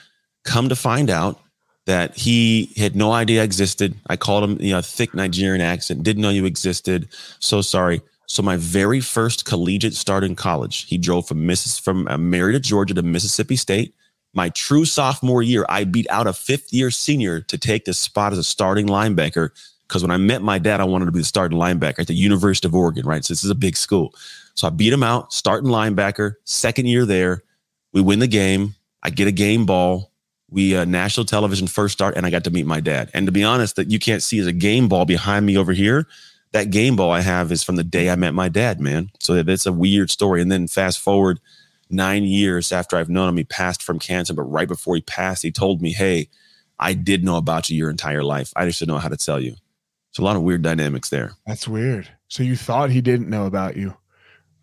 Come to find out that he had no idea I existed. I called him, you know, thick Nigerian accent. Didn't know you existed. So sorry. So my very first collegiate start in college, he drove from Missis from uh, Marietta, Georgia to Mississippi State. My true sophomore year, I beat out a fifth year senior to take this spot as a starting linebacker. Because when I met my dad, I wanted to be the starting linebacker at the University of Oregon, right? So this is a big school. So I beat him out, starting linebacker, second year there. We win the game. I get a game ball. We uh, national television first start, and I got to meet my dad. And to be honest, that you can't see is a game ball behind me over here. That game ball I have is from the day I met my dad, man. So that's a weird story. And then fast forward nine years after I've known him, he passed from cancer. But right before he passed, he told me, "Hey, I did know about you your entire life. I just didn't know how to tell you." So a lot of weird dynamics there. That's weird. So you thought he didn't know about you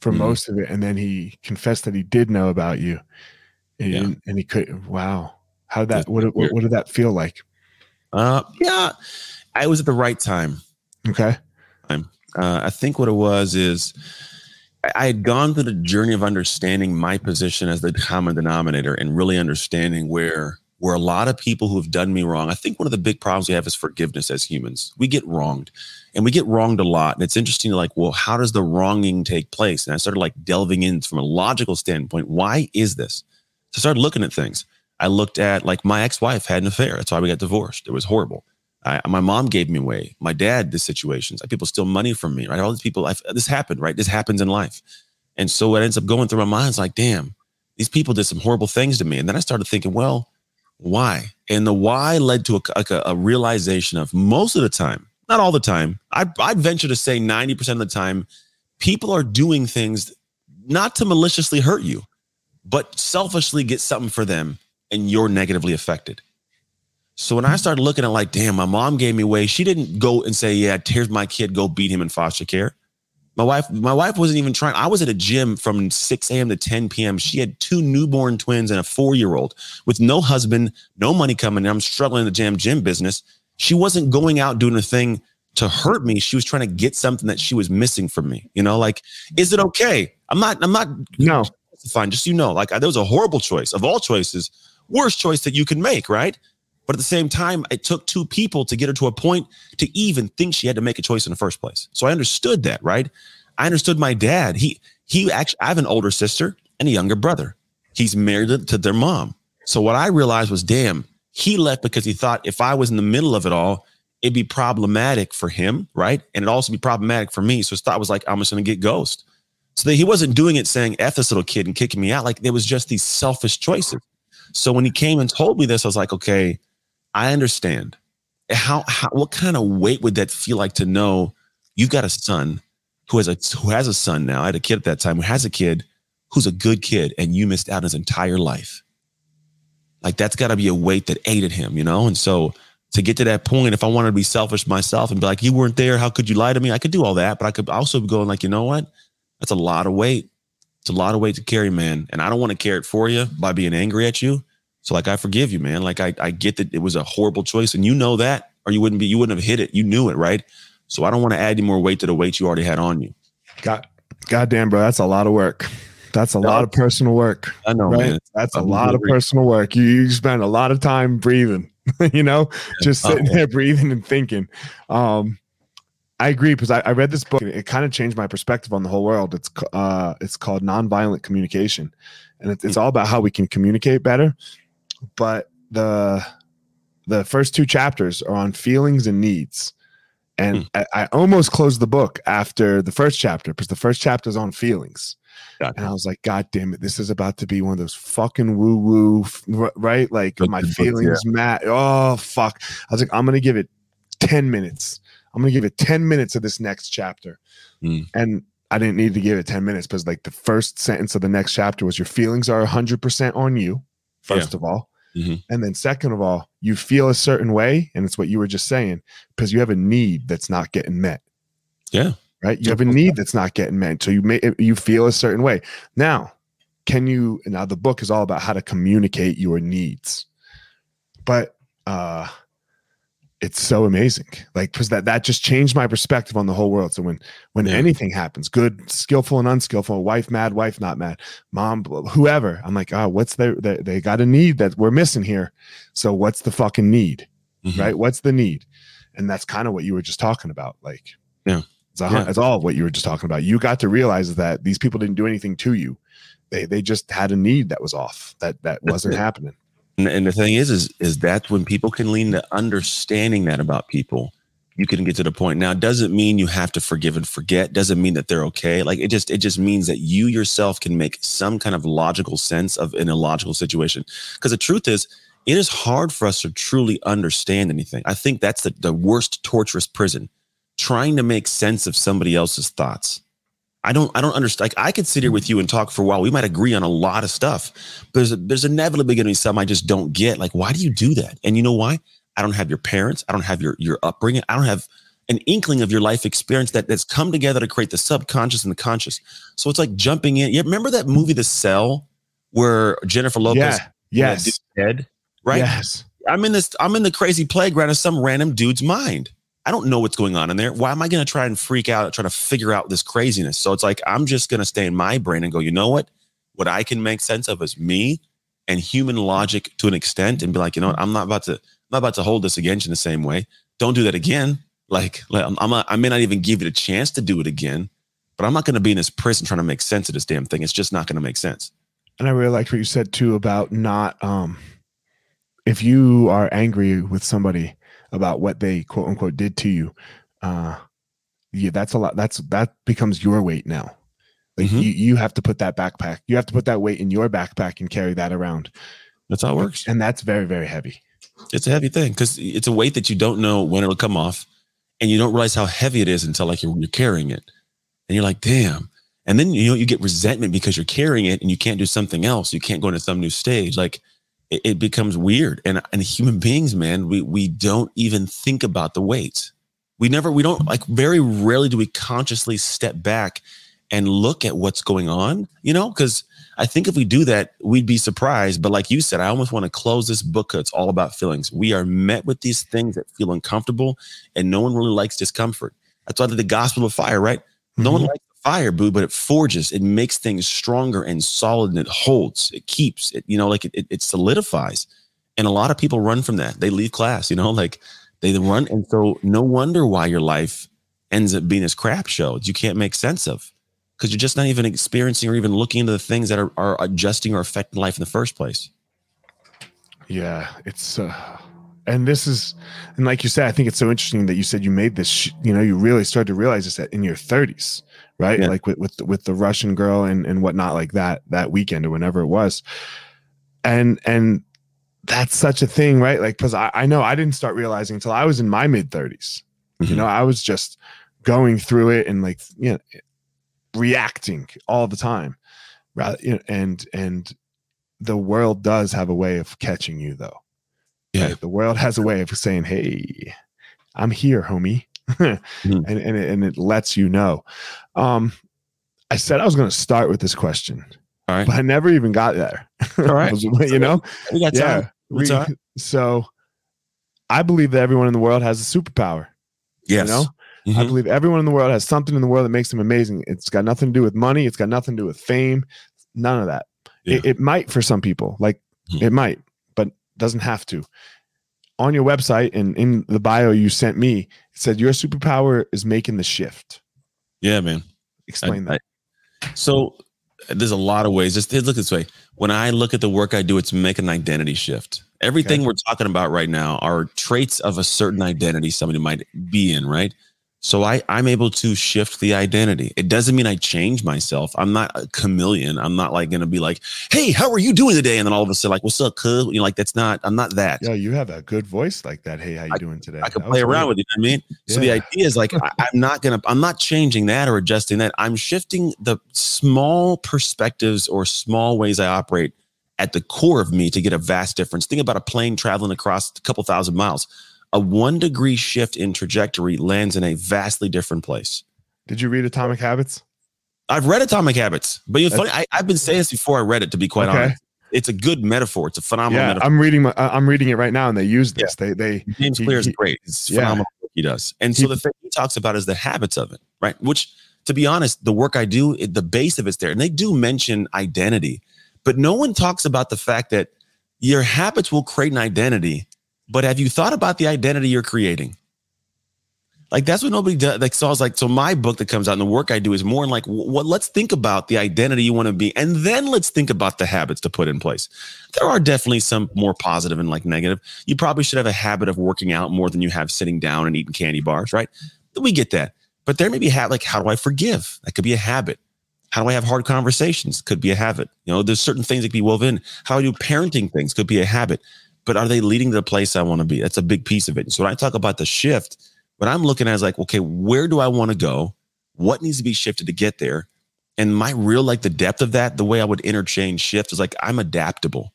for Mhm. most of it, and then he confessed that he did know about you, and, Yeah. and he could. Wow, how did that? What, what what did that feel like? Uh, yeah, I was at the right time. Okay, Uh, I think what it was is I- had gone through the journey of understanding my position as the common denominator and really understanding where where a lot of people who have done me wrong. I think one of the big problems we have is forgiveness as humans. We get wronged, and we get wronged a lot. And it's interesting like, well, how does the wronging take place? And I started like delving in from a logical standpoint. Why is this? So I started looking at things. I looked at like my ex-wife had an affair. That's why we got divorced. It was horrible. I, my mom gave me away. My dad, the situations. People steal money from me, right? All these people, I've, this happened, right? This happens in life. And so what ends up going through my mind is like, damn, these people did some horrible things to me. And then I started thinking, well, why? And the why led to a, a, a realization of most of the time, not all the time, I'd, I'd venture to say 90% of the time, people are doing things not to maliciously hurt you, but selfishly get something for them and you're negatively affected. So when I mm-hmm. started looking at like, damn, my mom gave me away. She didn't go and say, yeah, here's my kid, go beat him in foster care. My wife, my wife wasn't even trying. I was at a gym from 6 a.m. to 10 p.m. She had two newborn twins and a four-year-old with no husband, no money coming in. I'm struggling in the jam gym business. She wasn't going out doing a thing to hurt me. She was trying to get something that she was missing from me. You know, like, is it okay? I'm not, I'm not no, fine. Just so you know, like there was a horrible choice of all choices, worst choice that you can make, right? But at the same time, it took two people to get her to a point to even think she had to make a choice in the first place. So I understood that, right? I understood my dad. He he actually I have an older sister and a younger brother. he's married to- their mom. So what I realized was, damn, he left because he thought if I was in the middle of it all, it'd be problematic for him, right? And it'd also be problematic for me. So his thought was like, I'm just gonna get ghost. So that he wasn't doing it saying F this little kid and kicking me out. Like there was just these selfish choices. So when he came and told me this, I was like, okay, I understand. How, how what kind of weight would that feel like to know you've got a son who has a who has a son now? I had a kid at that time who has a kid who's a good kid and you missed out on his entire life. Like that's got to be a weight that ate at him, you know? And so to get to that point, if I wanted to be selfish myself and be like, you weren't there, how could you lie to me? I could do all that, but I could also be going like, you know what? That's a lot of weight. It's a lot of weight to carry, man. And I don't want to carry it for you by being angry at you. So like I forgive you, man. Like I, I get that it was a horrible choice and you know that, or you wouldn't be, you wouldn't have hit it. You knew it, right? So I don't want to add any more weight to the weight you already had on you. God, goddamn, bro, that's a lot of work. That's a lot of personal work. I know, right? man. That's a I'm lot of personal work. You, you spend a lot of time breathing, you know, just Oh, sitting there breathing and thinking. Um, I agree because I, I read this book. and It kind of changed my perspective on the whole world. It's uh, it's called Nonviolent Communication, and it's, it's all about how we can communicate better. But the the first two chapters are on feelings and needs, and I, I almost closed the book after the first chapter because the first chapter is on feelings. Gotcha. And I was like, God damn it, this is about to be one of those fucking woo woo, right? Like my feelings, Matt. Oh, fuck. I was like, I'm going to give it 10 minutes. I'm going to give it 10 minutes of this next chapter. Mm. And I didn't need to give it 10 minutes because, like, the first sentence of the next chapter was your feelings are 100% on you, first of all. Mhm. And then, second of all, you feel a certain way. And it's what you were just saying because you have a need that's not getting met Yeah. right? You have a need that's not getting met, so you may you feel a certain way. Now, can you? Now the book is all about how to communicate your needs, but uh, it's so amazing, like because that that just changed my perspective on the whole world. So when when Yeah. anything happens, good, skillful and unskillful, wife mad, wife not mad, mom, whoever, I'm like, oh, what's their they, they got a need that we're missing here. So what's the fucking need? Mhm. right? What's the need? And that's kind of what you were just talking about. Like, Yeah. it's, a, Yeah. it's all what you were just talking about. You got to realize that these people didn't do anything to you. They they just had a need that was off that that wasn't happening. And, and the thing is, is, is that when people can lean to understanding that about people, you can get to the point. Now, doesn't mean you have to forgive and forget. Doesn't mean that they're okay. Like it just, it just means that you yourself can make some kind of logical sense of an illogical situation. Because the truth is, it is hard for us to truly understand anything. I think that's the, the worst torturous prison, trying to make sense of somebody else's thoughts. I don't, I don't understand. Like I could sit here with you and talk for a while. We might agree on a lot of stuff, but there's, there's inevitably going to be some I just don't get. Like, why do you do that? And you know why? I don't have your parents. I don't have your your upbringing. I don't have an inkling of your life experience that that's come together to create the subconscious and the conscious. So it's like jumping in. You remember that movie, The Cell, where Jennifer Lopez yeah. Yes. head, right? Yes. I'm in this. I'm in the crazy playground of some random dude's mind. I don't know what's going on in there. Why am I going to try and freak out, trying to figure out this craziness? So it's like I'm just going to stay in my brain and go. You know what? What I can make sense of is me and human logic to an extent, and be like, you know what? I'm not about to. I'm not about to hold this against you in the same way. Don't do that again. Like, I'm, I'm may not even give you the chance to do it again, but I'm not going to be in this prison trying to make sense of this damn thing. It's just not going to make sense. And I really liked what you said too about not um if you are angry with somebody about what they quote unquote did to you, uh yeah, that's a lot that's that becomes your weight now. Like Mhm. you you have to put that backpack. You have to put that weight in your backpack and carry that around. That's how it works. And that's very, very heavy. It's a heavy thing because it's a weight that you don't know when it'll come off, and you don't realize how heavy it is until like you're, you're carrying it, and you're like, damn. And then you know you get resentment because you're carrying it and you can't do something else. You can't go into some new stage. Like it, it becomes weird. And and human beings, man, we we don't even think about the weight. We never, we don't like very rarely do we consciously step back and look at what's going on. You know, because I think if we do that, we'd be surprised. But like you said, I almost want to close this book it's all about feelings. We are met with these things that feel uncomfortable, and no one really likes discomfort. That's why the gospel of fire, right? No one Mhm. likes fire, boo, but it forges, it makes things stronger and solid, and it holds, it keeps, it, you know, like it, it, it solidifies. And a lot of people run from that. They leave class, you know, like they run. And so no wonder why your life ends up being this crap show you can't make sense of. because you're just not even experiencing or even looking into the things that are, are adjusting or affecting life in the first place. Yeah, it's uh, and this is and like you said, I think it's so interesting that you said you made this. Sh- you know, you really started to realize this in your 30s, right? Yeah. Like with with with the Russian girl and and whatnot, like that that weekend or whenever it was, and and that's such a thing, right? Like because I, I know I didn't start realizing until I was in my mid 30s. You Mhm. know, I was just going through it and like you know reacting all the time, rather you know, and and the world does have a way of catching you though. Yeah. The world has a way of saying, "Hey, I'm here, homie," and and it, and it lets you know. Um, I said I was going to start with this question, All right. but I never even got there. All right. you know, We got yeah. time. We time. So, I believe that everyone in the world has a superpower. Yes. You know, I Mhm. believe everyone in the world has something in the world that makes them amazing. It's got nothing to do with money. It's got nothing to do with fame. None of that. Yeah. It, it might for some people, like Mhm. it might, doesn't have to. On your website and in the bio you sent me, it said your superpower is making the shift. Yeah, man. Explain I- that. So there's a lot of ways. Just look this way. When I look at the work I do, it's make an identity shift. Everything Okay. we're talking about right now are traits of a certain identity somebody might be in, right? So I, I'm able to shift the identity. It doesn't mean I change myself. I'm not a chameleon. I'm not like gonna be like, hey, how are you doing today? And then all of a sudden, like, what's up, cuz? You know, like that's not, I'm not that. Yeah, you have a good voice like that. Hey, how you doing today? I can That play around weird. with it. You know what I mean, so the idea is like I, I'm not gonna, I'm not changing that or adjusting that. I'm shifting the small perspectives or small ways I operate at the core of me to get a vast difference. Think about a plane traveling across a couple thousand miles. A one degree shift in trajectory lands in a vastly different place. Did you read Atomic Habits? I've read Atomic Habits, but you know, funny, I, I've been saying this before I read it. To be quite Okay. honest, it's a good metaphor. It's a phenomenal Yeah, metaphor. I'm reading. My, I'm reading it right now, and they use this. They they James Clear is great. It's yeah. phenomenal he does. And so He- the thing he talks about is the habits of it, right? Which, to be honest, the work I do, it, the base of it's there. And they do mention identity, but no one talks about the fact that your habits will create an identity. But have you thought about the identity you're creating? Like that's what nobody does. Like so, I was like, so my book that comes out and the work I do is more like, wh- what? Let's think about the identity you want to be, and then let's think about the habits to put in place. There are definitely some more positive and like negative you probably should have a habit of working out more than you have sitting down and eating candy bars, right? We get that. But there may be like, how do I forgive? That could be a habit. How do I have hard conversations? Could be a habit. You know, there's certain things that can be woven. How I do parenting things could be a habit. But are they leading to the place I want to be? That's a big piece of it. So when I talk about the shift, what I'm looking at is like, okay, where do I want to go? What needs to be shifted to get there? And my real like the depth of that, the way I would interchange shift is like I'm adaptable.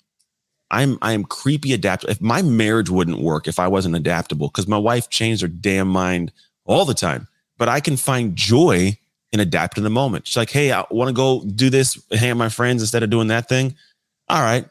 I'm I'm creepy adaptable. If my marriage wouldn't work if I wasn't adaptable, because my wife changed her damn mind all the time. But I can find joy in adapting the moment. She's like, hey, I want to go do this, hang out my friends instead of doing that thing. All right.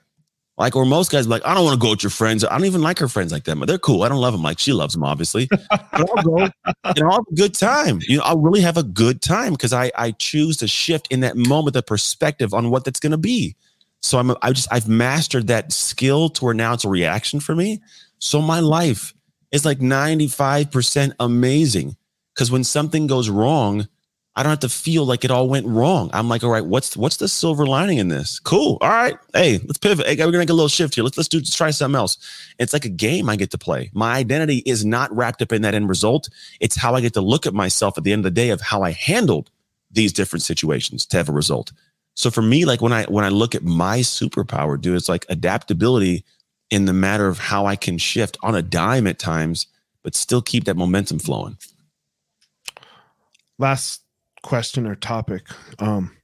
Like, or most guys like, I don't want to go with your friends. I don't even like her friends like that, but they're cool. I don't love them like she loves them, obviously. but I'll go and I'll have a good time. You know, I'll really have a good time because I I choose to shift in that moment the perspective on what that's gonna be. So I'm I just I've mastered that skill to where now it's a reaction for me. So my life is like 95% amazing. Because when something goes wrong, I don't have to feel like it all went wrong. I'm like, all right, what's what's the silver lining in this? Cool. All right. Hey, let's pivot. Hey, we're gonna make a little shift here. Let's let's do let's try something else. It's like a game I get to play. My identity is not wrapped up in that end result. It's how I get to look at myself at the end of the day of how I handled these different situations to have a result. So for me, like when I when I look at my superpower, dude, it's like adaptability in the matter of how I can shift on a dime at times, but still keep that momentum flowing. last question or topic um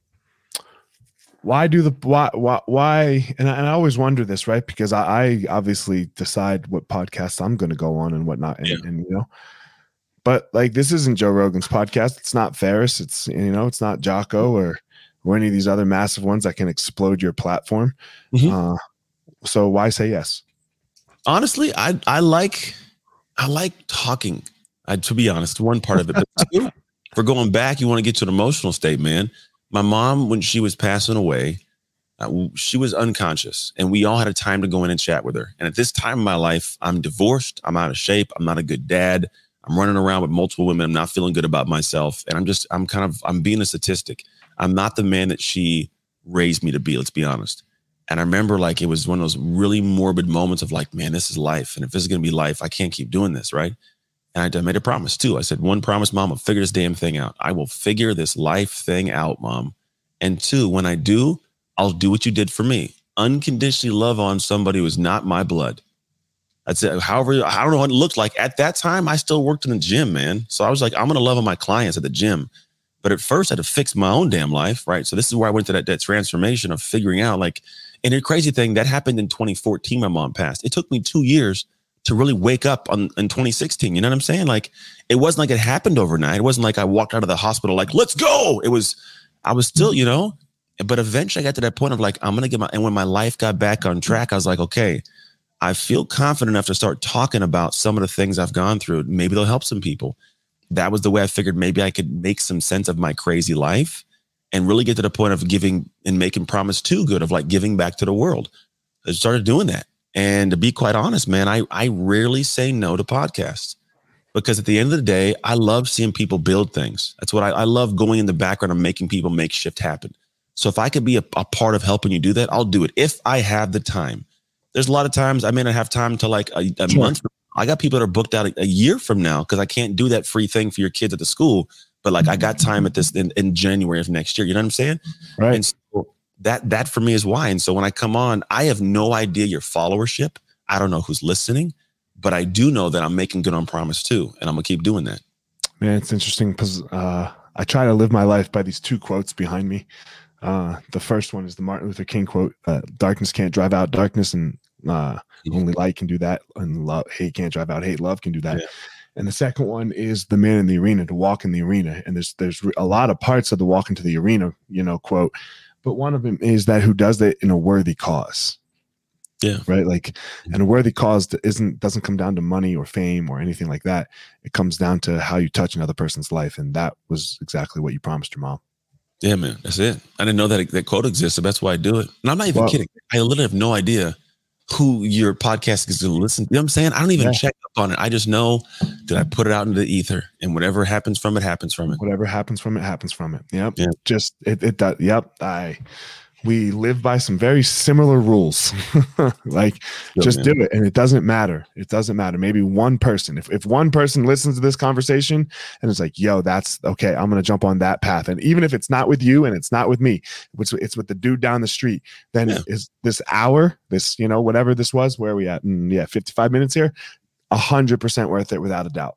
why do the why why, why and, I, and i always wonder this right because i, I obviously decide what podcasts i'm going to go on and whatnot and, Yeah. and you know but like this isn't joe rogan's podcast it's not Ferriss it's you know it's not jocko or or any of these other massive ones that can explode your platform Mhm. uh so why say yes honestly, I I like I like talking. I, to be honest, one part of it. But two, for going back, you want to get to an emotional state, man. My mom, when she was passing away, uh, she was unconscious, and we all had a time to go in and chat with her. And at this time in my life, I'm divorced. I'm out of shape. I'm not a good dad. I'm running around with multiple women. I'm not feeling good about myself, and I'm just I'm kind of I'm being a statistic. I'm not the man that she raised me to be. Let's be honest. And I remember like it was one of those really morbid moments of like, man, this is life. And if this is going to be life, I can't keep doing this. Right. And I made a promise too. I said, one promise, mom, I'll figure this damn thing out. I will figure this life thing out, mom. And two, when I do, I'll do what you did for me. Unconditionally love on somebody who is not my blood. That's it. However, I don't know what it looked like. At that time, I still worked in the gym, man. So I was like, I'm to love on my clients at the gym. But at first, I had to fix my own damn life, right? So this is where I went to that, that transformation of figuring out, like, and the crazy thing that happened in 2014. My mom passed. It took me two years to really wake up on in 2016. You know what I'm saying? Like, it wasn't like it happened overnight. It wasn't like I walked out of the hospital like, let's go. It was, I was still, mm-hmm. you know, but eventually I got to that point of like, I'm gonna get my. And when my life got back on track, I was like, okay, I feel confident enough to start talking about some of the things I've gone through. Maybe they'll help some people. That was the way I figured maybe I could make some sense of my crazy life and really get to the point of giving and making promise too good of like giving back to the world. I started doing that. And to be quite honest, man, I, I rarely say no to podcasts because at the end of the day, I love seeing people build things. That's what I, I love going in the background and making people make shift happen. So if I could be a, a part of helping you do that, I'll do it if I have the time there's a lot of times I may not have time to like a, a sure. month. I got people that are booked out a, a year from now because I can't do that free thing for your kids at the school. But like I got time at this in, in January of next year. You know what I'm saying? Right. And so that that for me is why. And so when I come on, I have no idea your followership. I don't know who's listening, but I do know that I'm making good on promise too, and I'm gonna keep doing that. Man, it's interesting because uh, I try to live my life by these two quotes behind me. Uh, the first one is the Martin Luther King quote: uh, "Darkness can't drive out darkness, and uh, only light can do that, and love hate can't drive out hate. Love can do that. Yeah. And the second one is the man in the arena to walk in the arena. And there's there's a lot of parts of the walk into the arena, you know, quote. But one of them is that who does it in a worthy cause. Yeah. Right. Like, and a worthy cause isn't doesn't come down to money or fame or anything like that. It comes down to how you touch another person's life, and that was exactly what you promised your mom. Yeah, man. That's it. I didn't know that that quote existed. That's why I do it. And I'm not even well, kidding. I literally have no idea who your podcast is going to listen. You know what I'm saying? I don't even yeah. check up on it. I just know that I put it out into the ether, and whatever happens from it happens from it. Whatever happens from it happens from it. Yep. Yeah. Just it. It does. Yep. I we live by some very similar rules. like just do it. And it doesn't matter. It doesn't matter. Maybe one person, if, if one person listens to this conversation and it's like, yo, that's okay, I'm gonna jump on that path. And even if it's not with you and it's not with me, it's it's with the dude down the street, then yeah. is this hour, this, you know, whatever this was, where are we at? Mm, yeah, 55 minutes here, a hundred percent worth it without a doubt.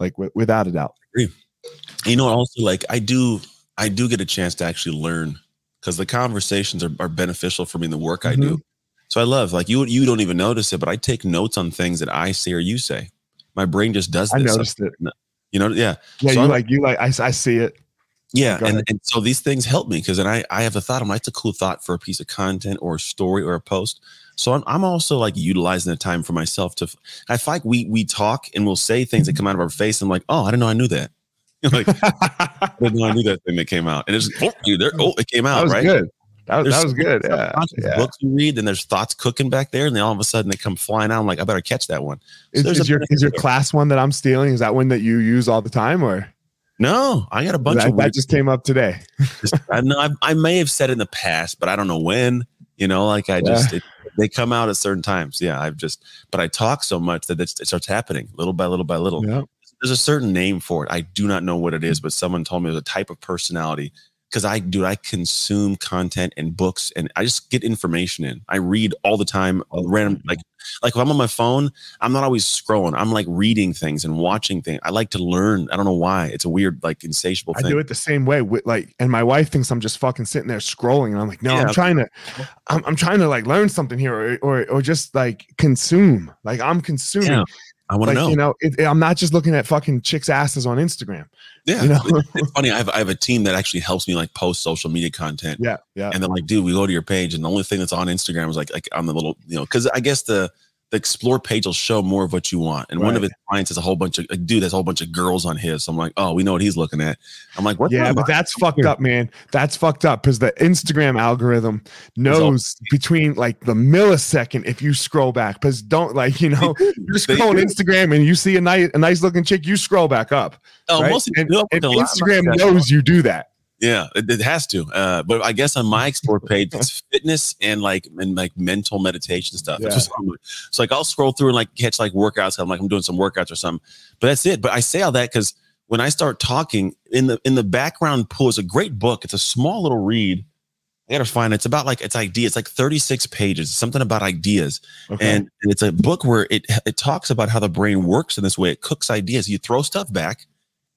Like w- without a doubt. You know, also like I do I do get a chance to actually learn because the conversations are, are beneficial for me in the work mm-hmm. I do. So I love like you you don't even notice it, but I take notes on things that I say or you say. My brain just does this. I noticed it. You know, yeah. Yeah, so you I'm, like you like I, I see it. Yeah, and, and so these things help me because then I I have a thought. I'm like, it's a cool thought for a piece of content or a story or a post. So I'm, I'm also like utilizing the time for myself to. I feel like we we talk and we'll say things that come out of our face. I'm like, oh, I didn't know I knew that. like, I didn't know I knew that thing that came out, and it's oh, dude, there, oh, it came out. That was right? good. That was, that was good. Yeah. yeah. Books you read, and there's thoughts cooking back there, and then all of a sudden they come flying out. I'm like, I better catch that one. So is, is your is your class one that I'm stealing? Is that one that you use all the time, or? No, I got a bunch that, of. That just came up today. I know I, I, may have said in the past, but I don't know when. You know, like I just yeah. it, they come out at certain times. Yeah, I've just, but I talk so much that it starts happening little by little by little. Yeah there's a certain name for it. I do not know what it is, but someone told me there's a type of personality because I do I consume content and books and I just get information in. I read all the time, uh, random like like if I'm on my phone, I'm not always scrolling. I'm like reading things and watching things. I like to learn. I don't know why. It's a weird like insatiable thing. I do it the same way. With, like, and my wife thinks I'm just fucking sitting there scrolling, and I'm like, no, yeah. I'm trying to, I'm, I'm trying to like learn something here, or or, or just like consume. Like I'm consuming. Yeah. I want to like, know. You know, it, I'm not just looking at fucking chicks' asses on Instagram. Yeah, you know? it's funny. I have I have a team that actually helps me like post social media content. Yeah, yeah. And then like, dude, we go to your page, and the only thing that's on Instagram is like like on the little, you know, because I guess the the explore page will show more of what you want. And right. one of his clients is a whole bunch of a dude, has a whole bunch of girls on his. So I'm like, oh, we know what he's looking at. I'm like, what? The Yeah, but that's fucked up, man. That's fucked up because the Instagram algorithm knows between like the millisecond if you scroll back. Because don't like you know you're scrolling Instagram and you see a nice a nice looking chick, you scroll back up. Oh, right? and, and Instagram knows you do that. Yeah, it, it has to. Uh, but I guess on my explore page, it's fitness and like and like mental meditation stuff. Yeah. It's, just, it's like I'll scroll through and like catch like workouts. I'm like I'm doing some workouts or something. But that's it. But I say all that because when I start talking in the in the background pool is a great book. It's a small little read. I gotta find it. It's about like it's ideas. It's like 36 pages. Something about ideas. Okay. And, and it's a book where it it talks about how the brain works in this way. It cooks ideas. You throw stuff back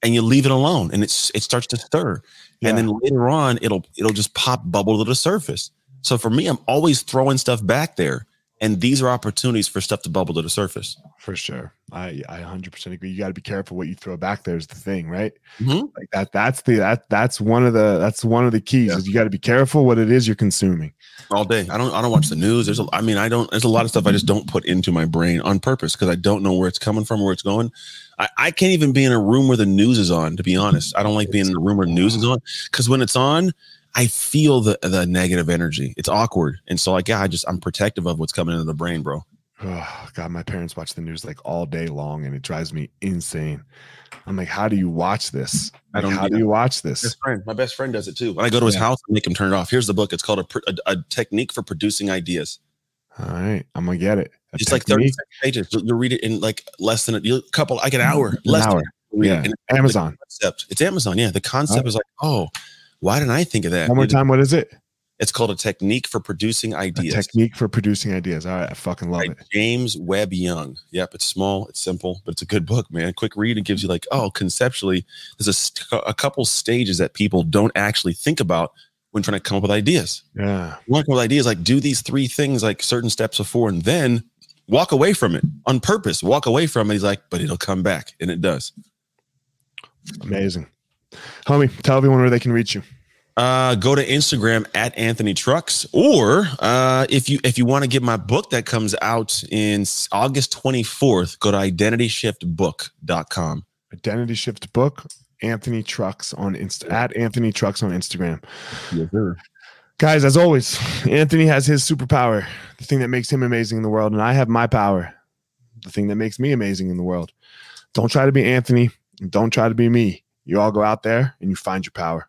and you leave it alone and it's it starts to stir. Yeah. And then later on it'll it'll just pop bubble to the surface. So for me, I'm always throwing stuff back there. And these are opportunities for stuff to bubble to the surface. For sure. I I 100% agree. You got to be careful what you throw back there is the thing, right? Mhm. Like that that's the that that's one of the that's one of the keys Yeah. is you got to be careful what it is you're consuming. All day. I don't I don't watch the news. There's a I mean, I don't there's a lot of stuff I just don't put into my brain on purpose because I don't know where it's coming from, where it's going. I, I can't even be in a room where the news is on, to be honest. I don't like being in a room where the news is on because when it's on, I feel the the negative energy. It's awkward. And so like, yeah, I just I'm protective of what's coming into the brain, bro. Oh, God, my parents watch the news like all day long and it drives me insane. I'm like, how do you watch this? I don't how do you watch this? Best friend, my best friend does it too. When I go to his Yeah. house, I make him turn it off. Here's the book. It's called a, a, a technique for producing ideas. All right, I'm gonna get it. A It's like technique? 36 pages. You'll, read it in like less than a couple, like an mm, hour, An less hour. than an hour. Yeah, like Amazon. concept. It's Amazon. Yeah. The concept is like, oh, why didn't I think of that? One more It- time. What is it? It's called a technique for producing A ideas. technique for producing ideas. All right, I fucking love by it. James Webb Young. Yep, it's small, it's simple, but it's a good book, man. Quick read. It gives you like, oh, conceptually, there's a, st- a couple stages that people don't actually think about when trying to come up with ideas. Yeah, to with ideas like do these three things, like certain steps before, and then walk away from it on purpose. Walk away from it. He's like, but it'll come back, and it does. amazing. Homie, tell everyone where they can reach you. uh, go to Instagram at Anthony Trucks, or uh, if you if you want to get my book that comes out in August 24th, go to identityshiftbook.com. Identity Shift Book. Anthony Trucks on Insta at Anthony Trucks on Instagram. Yes, sir. Guys, as always, Anthony has his superpower, the thing that makes him amazing in the world, and I have my power, the thing that makes me amazing in the world. Don't try to be Anthony. and Don't try to be me. You all go out there and you find your power.